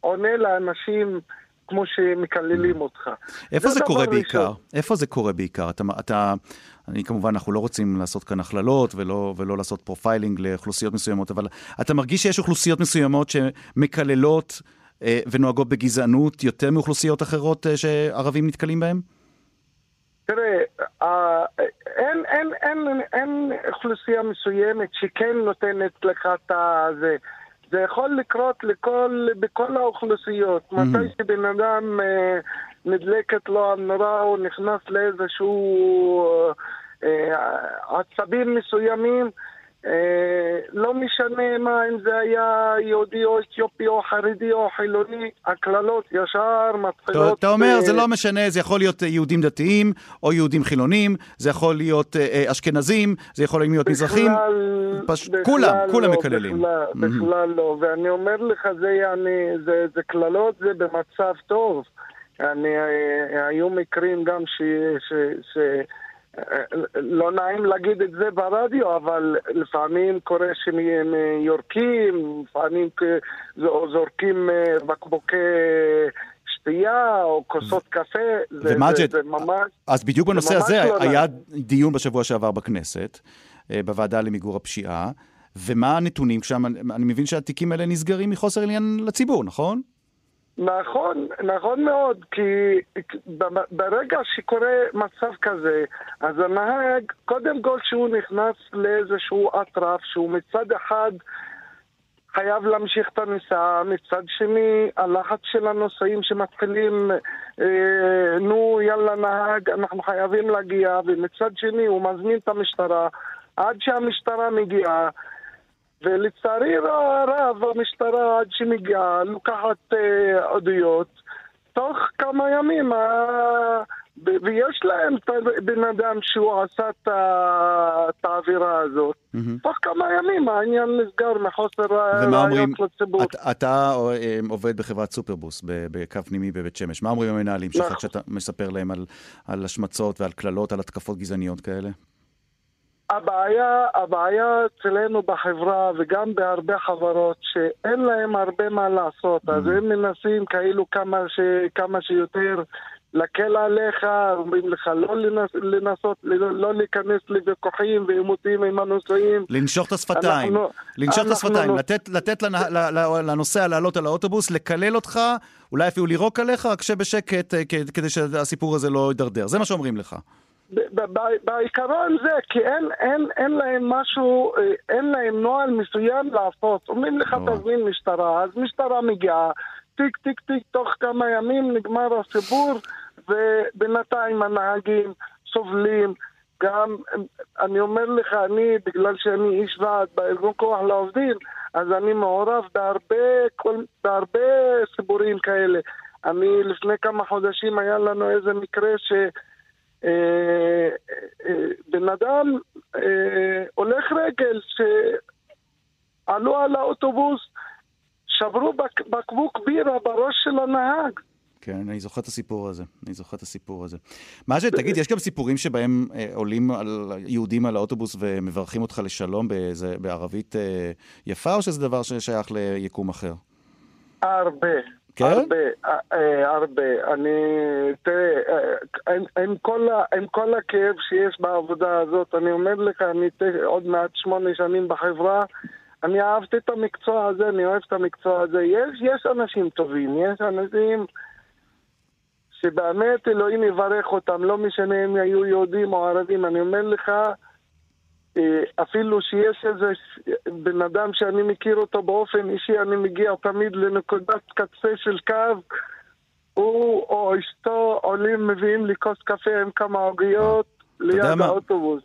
שעונה לאנשים כמו שמקללים אותך. איפה זה, זה קורה בעיקר? ראשון. איפה זה קורה בעיקר? אתה, אתה, אני כמובן, אנחנו לא רוצים לעשות כאן הכללות ולא, ולא לעשות profiling לאוכלוסיות מסוימות, אבל אתה מרגיש שיש אוכלוסיות מסוימות שמקללות אה, ונוהגות בגזענות יותר מאוכלוסיות אחרות אה, שערבים נתקלים בהן? תראה, אה, אין, אין, אין, אין אוכלוסייה מסוימת שכן נותנת לך את זה. זה יכול לקרות לכל, בכל האוכלוסיות. Mm-hmm. מתי שבן אדם נדלקת לו הנורה, הוא נכנס לאיזשהו עצבים מסוימים, אה, לא משנה מה, אם זה היה יהודי או אתיופי או חרדי או חילוני, הקללות ישר מתחילות... אתה אומר, זה לא משנה, זה יכול להיות יהודים דתיים או יהודים חילונים, זה יכול להיות אה, אה, אשכנזים, זה יכול להיות מזרחים, כולם, כולם לא, מקללים. בכלל לא, ואני אומר לך, זה קללות, זה במצב טוב. היו מקרים גם ש... לא נעים להגיד את זה ברדיו, אבל לפעמים קורה שהם יורקים, לפעמים זורקים אה, בקבוקי שתייה או כוסות קפה, זה, זה, זה ממש... אז בדיוק בנושא הזה לא היה דיון בשבוע שעבר בכנסת, אה, בוועדה למיגור הפשיעה, ומה הנתונים שם? אני מבין שהתיקים האלה נסגרים מחוסר עניין לציבור, נכון? נכון, נכון מאוד, כי ברגע שקורה מצב כזה, אז הנהג, קודם כל שהוא נכנס לאיזשהו אטרף, שהוא מצד אחד חייב להמשיך את הנסיעה, מצד שני הלחץ של הנוסעים שמתחילים, אה, נו יאללה נהג, אנחנו חייבים להגיע, ומצד שני הוא מזמין את המשטרה, עד שהמשטרה מגיעה ולצערי הרב המשטרה עד שמגיעה לוקחת אה, עדויות תוך כמה ימים אה, ויש להם בן אדם שהוא עשה את העבירה הזאת. Mm-hmm. תוך כמה ימים העניין נסגר מחוסר ראיות לציבור. אתה, אתה אה, עובד בחברת סופרבוס בקו פנימי בבית שמש. מה אומרים המנהלים שלך נכון. כשאתה מספר להם על, על השמצות ועל קללות, על התקפות גזעניות כאלה? הבעיה, הבעיה אצלנו בחברה וגם בהרבה חברות שאין להם הרבה מה לעשות, mm-hmm. אז הם מנסים כאילו כמה, ש, כמה שיותר להקל עליך, אומרים לך לא לנס, לנסות, לא, לא להיכנס לוויכוחים ועימותים עם הנוסעים. לנשוך את השפתיים, אנחנו, לנשוך את השפתיים, נו... לתת, לתת לנוסע לעלות על האוטובוס, לקלל אותך אולי אפילו לירוק עליך, רק שבשקט, כדי שהסיפור הזה לא יידרדר. זה מה שאומרים לך. בעיקרון זה, כי אין, אין, אין להם משהו, אין להם נוהל מסוים לעשות. אומרים לך תזמין משטרה, אז משטרה מגיעה, טיק טיק טיק, תוך כמה ימים נגמר הסיפור, ובינתיים הנהגים סובלים. גם, אני אומר לך, אני, בגלל שאני איש ועד בארגון כוח לעובדים, אז אני מעורב בהרבה, כל, בהרבה סיפורים כאלה. אני, לפני כמה חודשים היה לנו איזה מקרה ש... אה, אה, בן אדם אה, הולך רגל שעלו על האוטובוס, שברו בקבוק בירה בראש של הנהג. כן, אני זוכר את הסיפור הזה. אני זוכר את הסיפור הזה. מה ש... תגיד, יש גם סיפורים שבהם אה, עולים על יהודים על האוטובוס ומברכים אותך לשלום באיזה, בערבית אה, יפה, או שזה דבר ששייך ליקום אחר? הרבה. כן? הרבה, אה, אה, הרבה. אני, תראה, אה, עם, עם, כל, עם כל הכאב שיש בעבודה הזאת, אני אומר לך, אני עוד מעט שמונה שנים בחברה, אני אהבתי את המקצוע הזה, אני אוהב את המקצוע הזה. יש, יש אנשים טובים, יש אנשים שבאמת אלוהים יברך אותם, לא משנה אם היו יהודים או ערבים. אני אומר לך, אפילו שיש איזה בן אדם שאני מכיר אותו באופן אישי, אני מגיע תמיד לנקודת קצה של קו, הוא או אשתו עולים, מביאים לי כוס קפה עם כמה עוגיות ליד האוטובוס.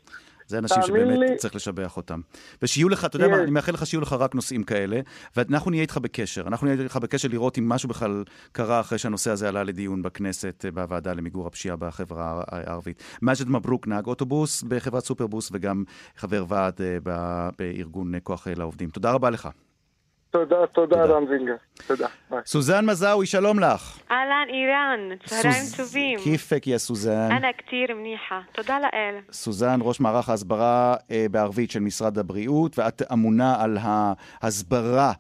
זה אנשים שבאמת לי... צריך לשבח אותם. ושיהיו לך, אתה יודע מה, אני מאחל לך שיהיו לך רק נושאים כאלה, ואנחנו נהיה איתך בקשר. אנחנו נהיה איתך בקשר לראות אם משהו בכלל קרה אחרי שהנושא הזה עלה לדיון בכנסת, אה, בוועדה למיגור הפשיעה בחברה הערבית. מג'ד מברוק, נהג אוטובוס בחברת סופרבוס, וגם חבר ועד אה, בארגון כוח לעובדים. תודה רבה לך. תודה, תודה רם זינגר. תודה, ביי. סוזן מזאוי, שלום לך. אהלן איראן, צהריים טובים. כיפק יא סוזן. אנא כתיר מניחה, תודה לאל. סוזן, ראש מערך ההסברה אה, בערבית של משרד הבריאות, ואת אמונה על ההסברה.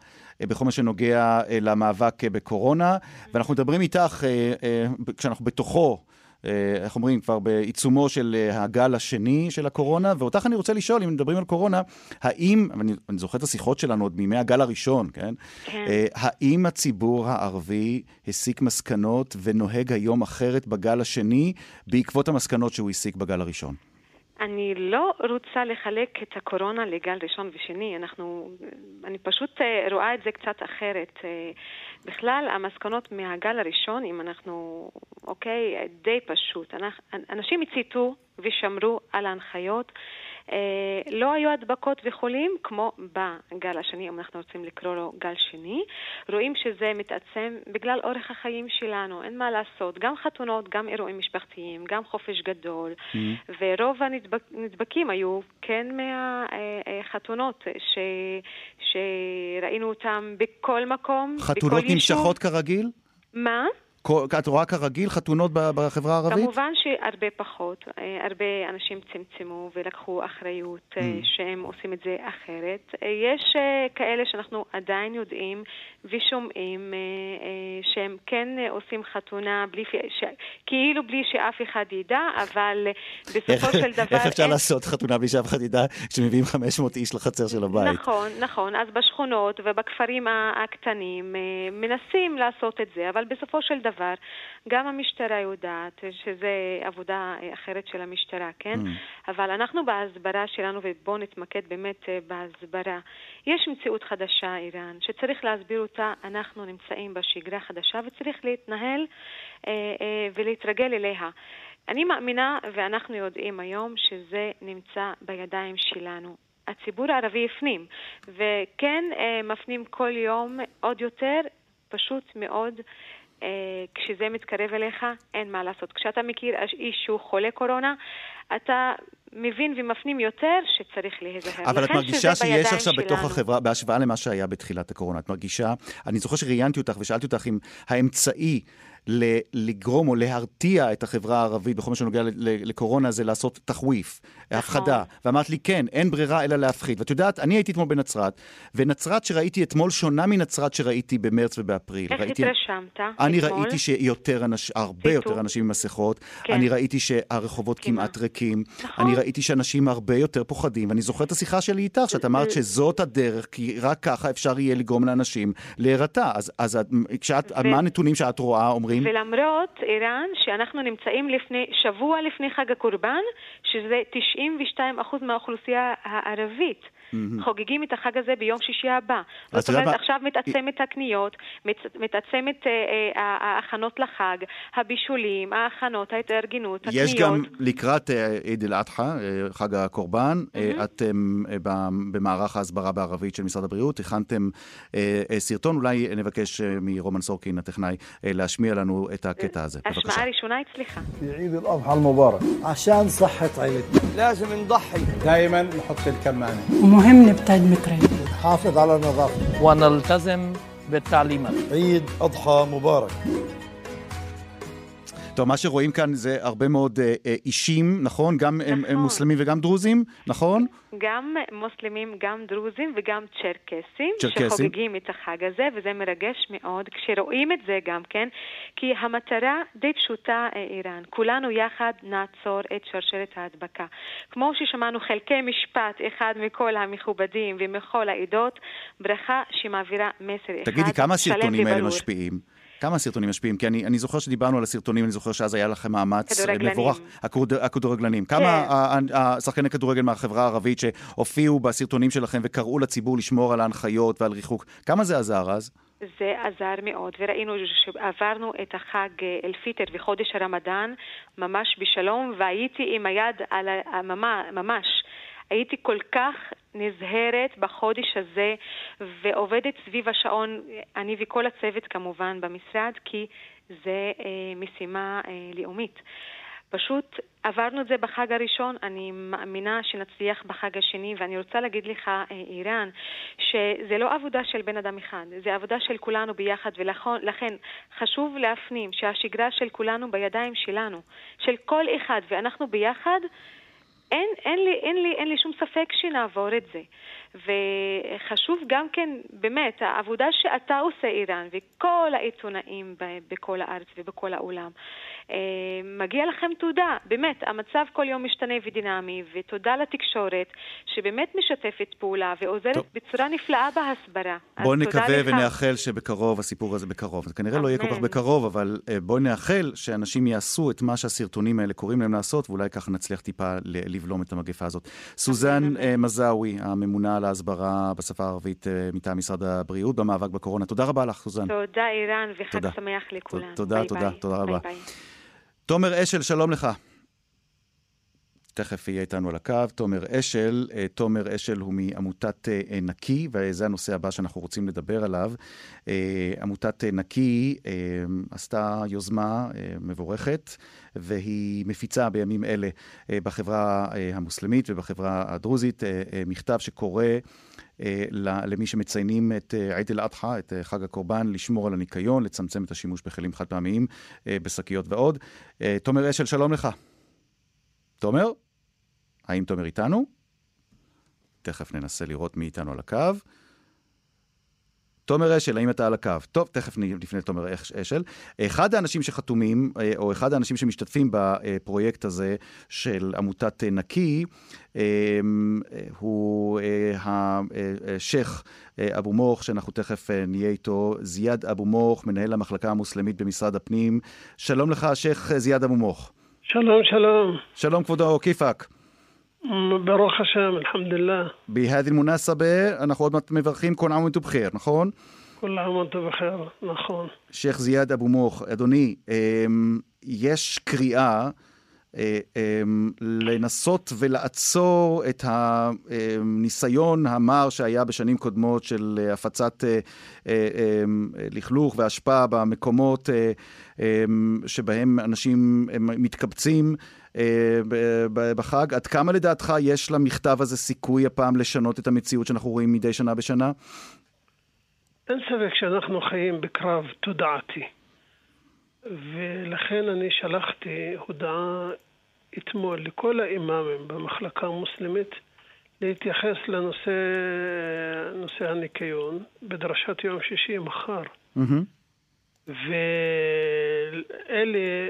אה, בכל מה שנוגע אה, למאבק בקורונה, ואנחנו מדברים איתך כשאנחנו בתוכו איך אומרים, כבר בעיצומו של אה, הגל השני של הקורונה, ואותך אני רוצה לשאול, אם מדברים על קורונה, האם, אני, אני זוכר את השיחות שלנו עוד מימי הגל הראשון, כן? כן. אה, האם הציבור הערבי הסיק מסקנות ונוהג היום אחרת בגל השני, בעקבות המסקנות שהוא הסיק בגל הראשון? אני לא רוצה לחלק את הקורונה לגל ראשון ושני, אנחנו, אני פשוט רואה את זה קצת אחרת. בכלל, המסקנות מהגל הראשון, אם אנחנו, אוקיי, די פשוט. אנשים הציתו ושמרו על ההנחיות. אה, לא היו הדבקות וחולים כמו בגל השני, אם אנחנו רוצים לקרוא לו גל שני. רואים שזה מתעצם בגלל אורך החיים שלנו, אין מה לעשות. גם חתונות, גם אירועים משפחתיים, גם חופש גדול, mm-hmm. ורוב הנדבקים היו כן מהחתונות ש... שראינו אותם בכל מקום, בכל יישוב. חתונות נמשכות כרגיל? מה? את רואה כרגיל חתונות בחברה הערבית? כמובן שהרבה פחות. אה, הרבה אנשים צמצמו ולקחו אחריות אה, mm. שהם עושים את זה אחרת. אה, יש כאלה שאנחנו עדיין יודעים ושומעים שהם כן עושים חתונה בלי, ש... כאילו בלי שאף אחד ידע, אבל בסופו של דבר... איך אפשר אין... לעשות חתונה בלי שאף אחד ידע כשמביאים 500 איש לחצר של הבית? נכון, נכון. אז בשכונות ובכפרים הקטנים מנסים לעשות את זה, אבל בסופו של דבר... דבר. גם המשטרה יודעת שזה עבודה אחרת של המשטרה, כן? Mm. אבל אנחנו בהסברה שלנו, ובואו נתמקד באמת אה, בהסברה. יש מציאות חדשה, איראן, שצריך להסביר אותה. אנחנו נמצאים בשגרה חדשה וצריך להתנהל אה, אה, ולהתרגל אליה. אני מאמינה, ואנחנו יודעים היום, שזה נמצא בידיים שלנו. הציבור הערבי הפנים, וכן מפנים כל יום עוד יותר, פשוט מאוד אה, כשזה מתקרב אליך, אין מה לעשות. כשאתה מכיר איש שהוא חולה קורונה, אתה מבין ומפנים יותר שצריך להיזהר. אבל את מרגישה שיש עכשיו שלנו. בתוך החברה, בהשוואה למה שהיה בתחילת הקורונה, את מרגישה, אני זוכר שראיינתי אותך ושאלתי אותך אם האמצעי לגרום או להרתיע את החברה הערבית בכל מה שנוגע לקורונה זה לעשות תחוויף, נכון. הפחדה. ואמרת לי, כן, אין ברירה אלא להפחיד. ואת יודעת, אני הייתי אתמול בנצרת, ונצרת שראיתי אתמול שונה מנצרת שראיתי במרץ ובאפריל. איך. התרשמת אני אתמול? ראיתי שיותר אנשים, הרבה יותר אנשים עם מסכות. כן. אני ראיתי שהרחובות כמעט ריקים. נכון. אני ראיתי שאנשים הרבה יותר פוחדים, ואני זוכר את השיחה שלי איתך, שאת אמרת שזאת הדרך, כי רק ככה אפשר יהיה לגרום לאנשים להירתע. אז. מה הנתונים שאת רואה אומרים? ולמרות, איראן, שאנחנו נמצאים לפני, שבוע לפני חג הקורבן, שזה 92% מהאוכלוסייה הערבית. Mm-hmm. חוגגים את החג הזה ביום שישי הבא. זאת אומרת, עכשיו מתעצמת הקניות, מתעצמת אה, אה, ההכנות לחג, הבישולים, ההכנות, ההתארגנות, הקניות. יש גם לקראת אה, עיד אל-אדחא, חג הקורבן, mm-hmm. אתם במערך ההסברה בערבית של משרד הבריאות, הכנתם סרטון, אולי נבקש מרומן סורקין, הטכנאי, להשמיע לנו بنوا إتا كتا هذا أشمعاري شو نايت سليخة في عيد الأضحى المبارك. عشان صحة عيلتنا. لازم نضحي. دائما نحط الكمامة ومهم نبتعد مترين نحافظ على النظافة ونلتزم بالتعليمات. عيد أضحى مبارك. טוב, מה שרואים כאן זה הרבה מאוד אה, אה, אישים, נכון? גם נכון. הם מוסלמים וגם דרוזים, נכון? גם מוסלמים, גם דרוזים וגם צ'רקסים, צ'רקסים, שחוגגים את החג הזה, וזה מרגש מאוד כשרואים את זה גם כן, כי המטרה די פשוטה, אה, איראן. כולנו יחד נעצור את שרשרת ההדבקה. כמו ששמענו חלקי משפט אחד מכל המכובדים ומכל העדות, ברכה שמעבירה מסר אחד תגידי, כמה הסרטונים האלה משפיעים? כמה סרטונים משפיעים? כי אני, אני זוכר שדיברנו על הסרטונים, אני זוכר שאז היה לכם מאמץ מבורך. הכדורגלנים. הכדורגלנים. כן. כמה השחקני כדורגל מהחברה הערבית שהופיעו בסרטונים שלכם וקראו לציבור לשמור על ההנחיות ועל ריחוק, כמה זה עזר אז? זה עזר מאוד, וראינו שעברנו את החג אל-פיטר וחודש הרמדאן ממש בשלום, והייתי עם היד על ה... ממש הייתי כל כך נזהרת בחודש הזה ועובדת סביב השעון, אני וכל הצוות כמובן במשרד, כי זה אה, משימה אה, לאומית. פשוט עברנו את זה בחג הראשון, אני מאמינה שנצליח בחג השני, ואני רוצה להגיד לך, אה, איראן, שזה לא עבודה של בן אדם אחד, זה עבודה של כולנו ביחד, ולכן חשוב להפנים שהשגרה של כולנו בידיים שלנו, של כל אחד, ואנחנו ביחד אין, אין, לי, אין, לי, אין לי שום ספק שנעבור את זה. וחשוב גם כן, באמת, העבודה שאתה עושה, איראן, וכל העיתונאים בכל הארץ ובכל העולם, אה, מגיע לכם תודה. באמת, המצב כל יום משתנה ודינמי, ותודה לתקשורת, שבאמת משתפת פעולה ועוזרת טוב. בצורה נפלאה בהסברה. בואו נקווה ונאחל שבקרוב, הסיפור הזה בקרוב. זה כנראה אמן. לא יהיה כל כך בקרוב, אבל אה, בואו נאחל שאנשים יעשו את מה שהסרטונים האלה קוראים להם לעשות, ואולי ככה נצליח טיפה לבלום את המגפה הזאת. סוזן. אה, מזאוי, הממונה על ההסברה בשפה הערבית מטעם משרד הבריאות במאבק בקורונה. תודה רבה לך, סוזן. תודה, ערן, וחג. שמח לכולנו. תודה, ביי תודה, ביי. תודה רבה. bye bye. תומר אשל, שלום לך. תכף יהיה איתנו על הקו. תומר אשל, אה, תומר אשל הוא מעמותת אה, נקי, וזה הנושא הבא שאנחנו רוצים לדבר עליו. אה, עמותת נקי עשתה יוזמה מבורכת, והיא מפיצה בימים אלה בחברה המוסלמית ובחברה הדרוזית מכתב שקורא למי שמציינים את עיד אל-אדחא, את חג הקורבן, לשמור על הניקיון, לצמצם את השימוש בכלים חד פעמיים, בשקיות ועוד. תומר אשל, שלום לך. תומר? האם תומר איתנו? תכף ננסה לראות מי איתנו על הקו. תומר אשל, האם אתה על הקו? טוב, תכף נפנה לתומר אשל. אחד האנשים שחתומים, אה, או אחד האנשים שמשתתפים בפרויקט הזה של עמותת נקי, אה, הוא אה, השייח' אבו מוך, שאנחנו תכף נהיה איתו, זיאד אבו מוך, מנהל המחלקה המוסלמית במשרד הפנים. שלום לך, השייח' זיאד אבו מוך. שלום, שלום. שלום כבודו, כיפאק. ברוך השם, אלחמדוללה. בהאדי אל-מונסבה, אנחנו עוד מעט מברכים כל עם ובחיר, נכון? כל עם ובחיר, נכון. שייח' זיאד אבו מוך, אדוני, אמ, יש קריאה אה, אמ, לנסות ולעצור את הניסיון המר שהיה בשנים קודמות של אה, הפצת אה, אמ, לכלוך והשפעה במקומות שבהם אנשים מתקבצים. בחג. עד כמה לדעתך יש למכתב הזה סיכוי הפעם לשנות את המציאות שאנחנו רואים מדי שנה בשנה? אין ספק שאנחנו חיים בקרב תודעתי. ולכן אני שלחתי הודעה אתמול לכל האימאמים במחלקה המוסלמית להתייחס לנושא נושא הניקיון בדרשת יום שישי מחר. Mm-hmm. ואלה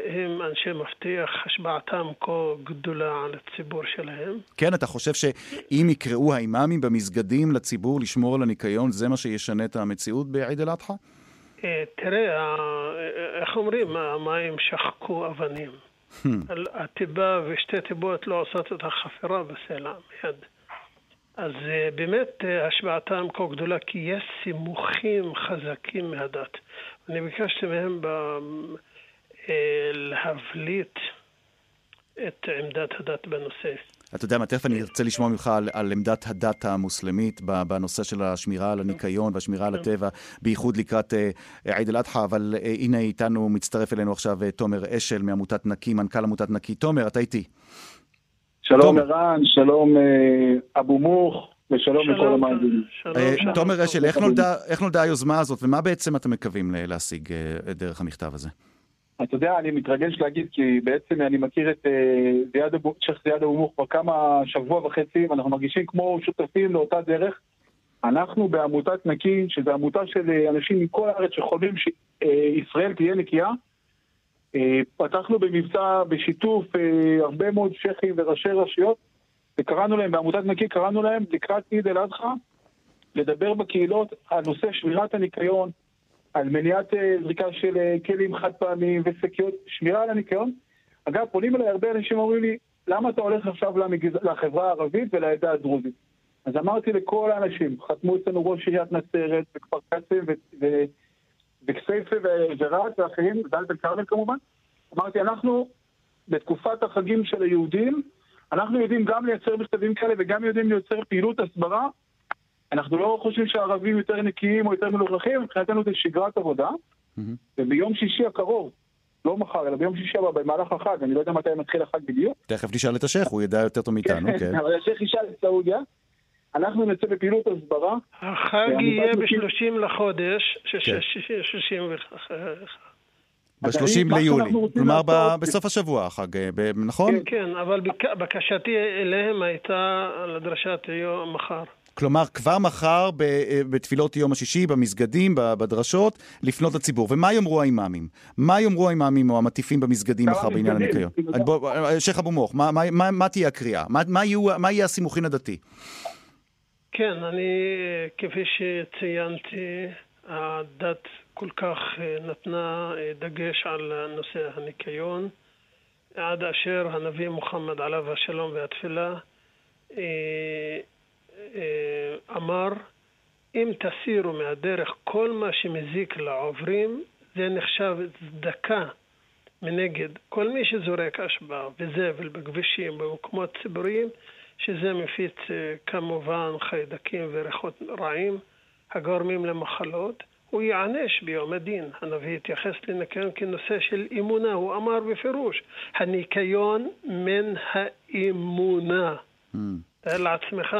הם אנשי מפתח, השפעתם כה גדולה על הציבור שלהם. כן, אתה חושב שאם יקראו האימאמים במסגדים לציבור לשמור על הניקיון, זה מה שישנה את המציאות בעיד אל-אדחא? אה, תראה, איך אומרים, המים שחקו אבנים. Hmm. הטיבה ושתי טיבות לא עושות את החפירה בסלע מיד. אז אה, באמת אה, השפעתם כה גדולה, כי יש סימוכים חזקים מהדת. אני ביקשתי מהם ב... אה, להבליט את עמדת הדת בנושא. אתה יודע מה, תכף אני ארצה לשמוע ממך על, על עמדת הדת המוסלמית בנושא של השמירה על הניקיון והשמירה על הטבע, בייחוד לקראת uh, עיד אל-אדחא, אבל uh, הנה איתנו, מצטרף אלינו עכשיו תומר אשל מעמותת נקי, מנכ"ל עמותת נקי. תומר, אתה איתי. שלום ערן, שלום אבו מוך. ושלום לכל המאזינים. תומר אשל, איך נולדה היוזמה הזאת, ומה בעצם אתם מקווים להשיג דרך המכתב הזה? אתה יודע, אני מתרגש להגיד, כי בעצם אני מכיר את אבו, שייח' זיאד אבו מוך כבר כמה שבוע וחצי, ואנחנו מרגישים כמו שותפים לאותה דרך. אנחנו בעמותת נקי, שזו עמותה של אנשים מכל הארץ שחולמים שישראל תהיה נקייה, פתחנו במבצע בשיתוף הרבה מאוד שייחים וראשי רשויות, וקראנו להם, בעמותת נקי קראנו להם לקראת עיד אל-אדחא, לדבר בקהילות על נושא שמירת הניקיון, על מניעת אה, זריקה של אה, כלים חד פעמיים ושקיות, שמירה על הניקיון. אגב, פונים אליי הרבה אנשים ואומרים לי, למה אתה הולך עכשיו למגז... לחברה הערבית ולעדה הדרוזית? אז אמרתי לכל האנשים, חתמו אצלנו ראש עיריית נצרת וכפר קאסם וכסייפה ורהט ואחרים, דלת אל-כרמל כמובן, אמרתי, אנחנו בתקופת החגים של היהודים, אנחנו יודעים גם לייצר מכתבים כאלה וגם יודעים לייצר פעילות הסברה. אנחנו לא חושבים שהערבים יותר נקיים או יותר מלוכלכים, מבחינתנו זה שגרת עבודה. וביום שישי הקרוב, לא מחר, אלא ביום שישי הבא, במהלך החג, אני לא יודע מתי מתחיל החג בדיוק. תכף נשאל את השייח, הוא ידע יותר טוב מאיתנו, כן. אבל השייח ישאל את סעודיה. אנחנו נצא בפעילות הסברה. החג יהיה ב-30 לחודש, 61. ב-30 ליולי, כלומר בסוף השבוע החג, נכון? כן, כן, אבל בקשתי אליהם הייתה לדרשת יום מחר. כלומר, כבר מחר בתפילות יום השישי, במסגדים, בדרשות, לפנות לציבור. ומה יאמרו האימאמים? מה יאמרו האימאמים או המטיפים במסגדים מחר בעניין הניקיון? שייח' אבו מוך, מה תהיה הקריאה? מה יהיה הסימוכין הדתי? כן, אני, כפי שציינתי, הדת כל כך אה, נתנה אה, דגש על נושא הניקיון, עד אשר הנביא מוחמד עליו השלום והתפילה אה, אמר אם תסירו מהדרך כל מה שמזיק לעוברים זה נחשב צדקה מנגד. כל מי שזורק אשפה וזבל בכבישים במקומות ציבוריים שזה מפיץ כמובן חיידקים וריחות רעים הגורמים למחלות הוא ייענש ביום הדין. הנביא התייחס לניקיון כנושא של אמונה, הוא אמר בפירוש, הניקיון מן האמונה. Mm. תאר לעצמך.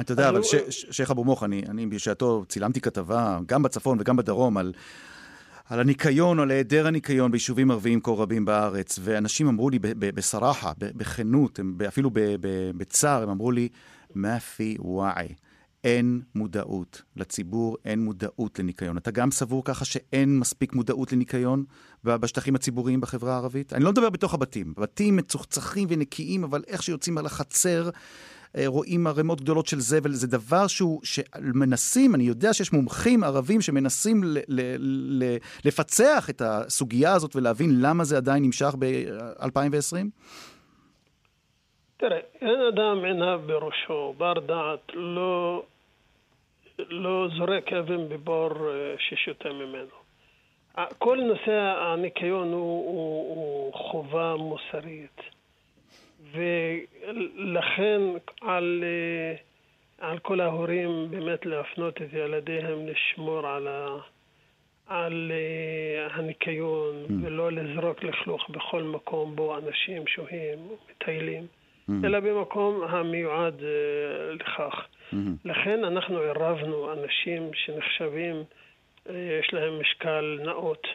אתה יודע, אבל שייח' אבו מוך, אני בשעתו צילמתי כתבה, גם בצפון וגם בדרום, על... על הניקיון, על היעדר הניקיון ביישובים ערביים כה רבים בארץ, ואנשים אמרו לי בסרחה, בכנות, אפילו בצער, הם אמרו לי, מה פי וואי. אין מודעות לציבור, אין מודעות לניקיון. אתה גם סבור ככה שאין מספיק מודעות לניקיון בשטחים הציבוריים בחברה הערבית? אני לא מדבר בתוך הבתים. בתים מצוחצחים ונקיים, אבל איך שיוצאים על החצר, אה, רואים ערימות גדולות של זבל. זה דבר שהוא, שמנסים, אני יודע שיש מומחים ערבים שמנסים ל, ל, ל, לפצח את הסוגיה הזאת ולהבין למה זה עדיין נמשך ב-2020? תראה, אין אדם עיניו בראשו, בר דעת, לא לא זורק אבן בבור אה, ששותה ממנו. כל נושא הניקיון הוא, הוא, הוא חובה מוסרית, ולכן על, אה, על כל ההורים באמת להפנות את ילדיהם לשמור על, ה, על אה, הניקיון mm. ולא לזרוק לכלוך בכל מקום בו אנשים שוהים, מטיילים, mm. אלא במקום המיועד לכך. Mm-hmm. לכן אנחנו עירבנו אנשים שנחשבים, אה, יש להם משקל נאות.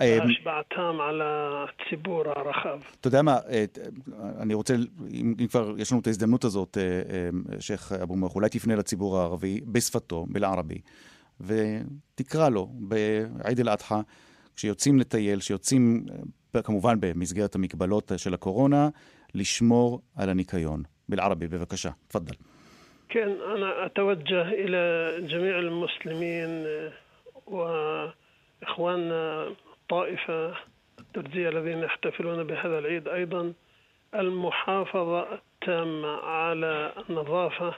אה, השפעתם על הציבור הרחב. אתה יודע מה, אה, אני רוצה, אם כבר יש לנו את ההזדמנות הזאת, שייח' אבו מוח, אולי תפנה לציבור הערבי בשפתו, בלערבי, ותקרא לו בעיד אל-אדחא, כשיוצאים לטייל, שיוצאים כמובן במסגרת המגבלות של הקורונה, לשמור על הניקיון. בלערבי, בבקשה, תפדל. כן, أنا أتوجه إلى جميع المسلمين وإخواننا الطائفة الترزية الذين يحتفلون بهذا العيد أيضا المحافظة التامة على النظافة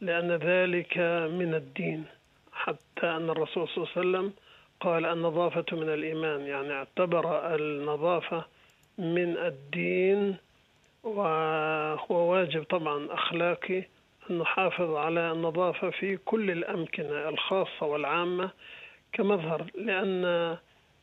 لأن ذلك من الدين. حتى أن الرسول صلى الله عليه وسلم قال النظافة من الإيمان يعني اعتبر النظافة من الدين وهو واجب طبعا أخلاقي. أن نحافظ على النظافة في كل الأمكنة الخاصة والعامة كمظهر لأن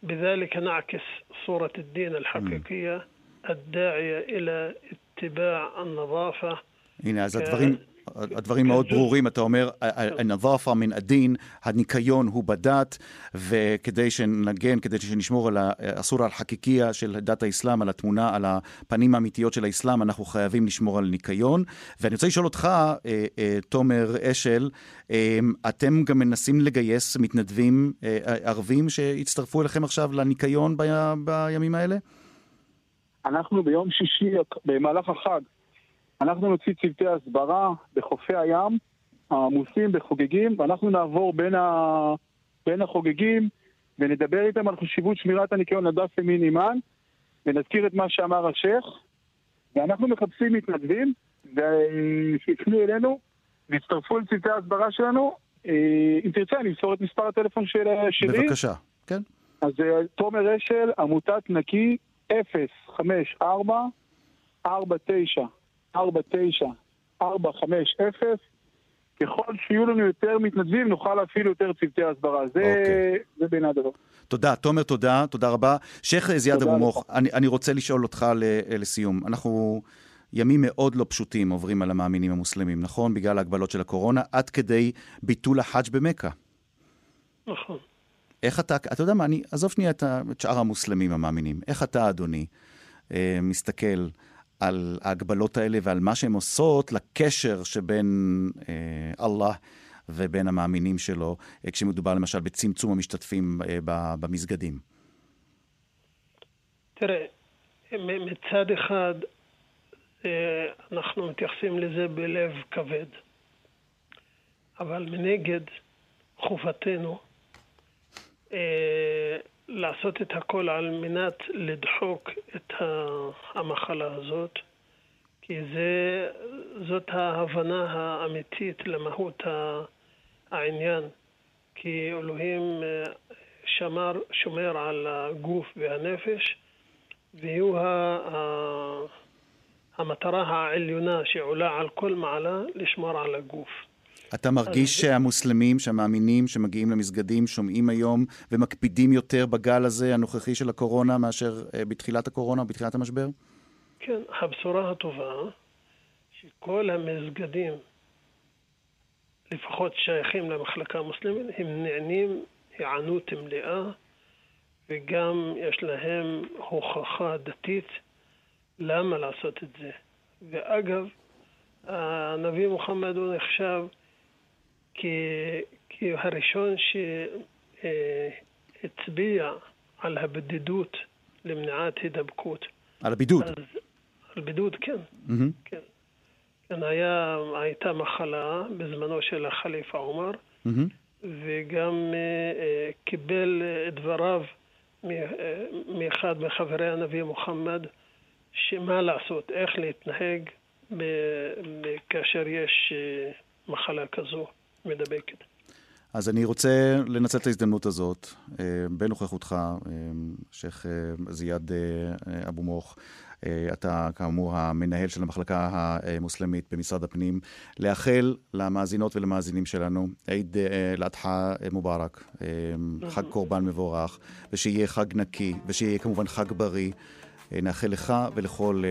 بذلك نعكس صورة الدين الحقيقية الداعية إلى اتباع النظافة هنا a. הדברים מאוד ברורים, אתה אומר, הנזאפה מן הדין, הניקיון הוא בדת, וכדי שנגן, כדי שנשמור על האסור על חקיקיה של דת האסלאם, על התמונה, על הפנים האמיתיות של האסלאם, אנחנו חייבים לשמור על ניקיון. ואני רוצה לשאול אותך, תומר אשל, אתם גם מנסים לגייס מתנדבים ערבים שיצטרפו אליכם עכשיו לניקיון בימים האלה? אנחנו ביום שישי, במהלך החג, אנחנו נוציא צוותי הסברה בחופי הים העמוסים בחוגגים, ואנחנו נעבור בין, ה... בין החוגגים ונדבר איתם על חשיבות שמירת הניקיון לדף ימין אימן, ונזכיר את מה שאמר השייח, ואנחנו מחפשים מתנדבים, שיפנו אלינו ויצטרפו לצוותי ההסברה שלנו. אה, אם תרצה, אני אמסור את מספר הטלפון של שלי. בבקשה, כן. אז אה, תומר אשל, עמותת נקי, 054 49 49 450 ככל שיהיו לנו יותר מתנדבים, נוכל להפעיל יותר צוותי הסברה. זה, okay. זה בעיני הדבר. תודה. תומר, תודה. תודה רבה. שייח' זיאד אבו מוך, אני, אני רוצה לשאול אותך לסיום. אנחנו ימים מאוד לא פשוטים עוברים על המאמינים המוסלמים, נכון? בגלל ההגבלות של הקורונה, עד כדי ביטול החאג' במכה. נכון. איך אתה, אתה יודע מה, אני, עזוב שנייה את, את שאר המוסלמים המאמינים. איך אתה, אדוני, אה, מסתכל על ההגבלות האלה ועל מה שהן עושות לקשר שבין אה, אללה ובין המאמינים שלו, אה, כשמדובר למשל בצמצום המשתתפים אה, במסגדים? תראה, מצד אחד אה, אנחנו מתייחסים לזה בלב כבד, אבל מנגד חובתנו לעשות את הכל על מנת לדחוק את המחלה הזאת, כי זה, זאת ההבנה האמיתית למהות העניין. כי אלוהים אה, שמר, שומר על הגוף והנפש, והוא המטרה העליונה שעולה על כל מעלה, לשמור על הגוף. אתה מרגיש שהמוסלמים, שהמאמינים שמגיעים למסגדים, שומעים היום ומקפידים יותר בגל הזה הנוכחי של הקורונה מאשר אה, בתחילת הקורונה בתחילת המשבר? כן, הבשורה הטובה, שכל המסגדים, לפחות שייכים למחלקה המוסלמית, הם נענים היענות מלאה, וגם יש להם הוכחה דתית למה לעשות את זה. ואגב, הנביא מוחמד הוא נחשב כהראשון שהצביע על הבדידות למניעת הידבקות. על הבידוד? אז, על בידוד, כן. Mm-hmm. כן. כן, היה, הייתה מחלה בזמנו של החליפה עומר, mm-hmm. וגם uh, קיבל את דבריו מאחד מחברי הנביא מוחמד, שמה לעשות, איך להתנהג כאשר יש מחלה כזו. מדבקת. אז אני רוצה לנצל את ההזדמנות הזאת, אה, בנוכחותך, אה, שייח' אה, זיאד אבו מוך, אתה כאמור המנהל של המחלקה המוסלמית במשרד הפנים, לאחל למאזינות ולמאזינים שלנו עיד אל-אדחא מובארק, חג קורבן מבורך, ושיהיה חג נקי, ושיהיה כמובן חג בריא. נאחל לך ולכל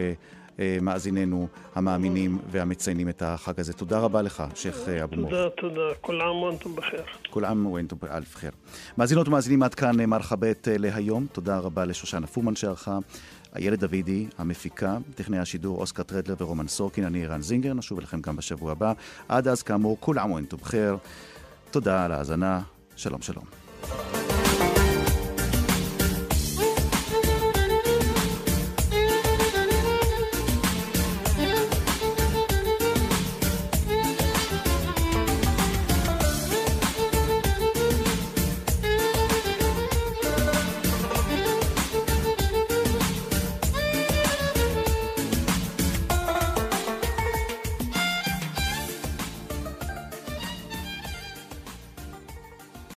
מאזיננו המאמינים והמציינים את החג הזה. תודה רבה לך, שייח' אבו מוך. תודה, תודה. כל עam ואנתום בחיר. כל עam ואנתום באלף חיר. מאזינות ומאזינים עד כאן מרחבת להיום. תודה רבה לשושנה פומן שערכה. איילת דוידי, המפיקה, טכנאי השידור אוסקר טרדלר ורומן סורקין, אני רן זינגר, נשוב אליכם גם בשבוע הבא. עד אז, כאמור, כול עם ואנתום בחיר. תודה על ההאזנה, שלום שלום.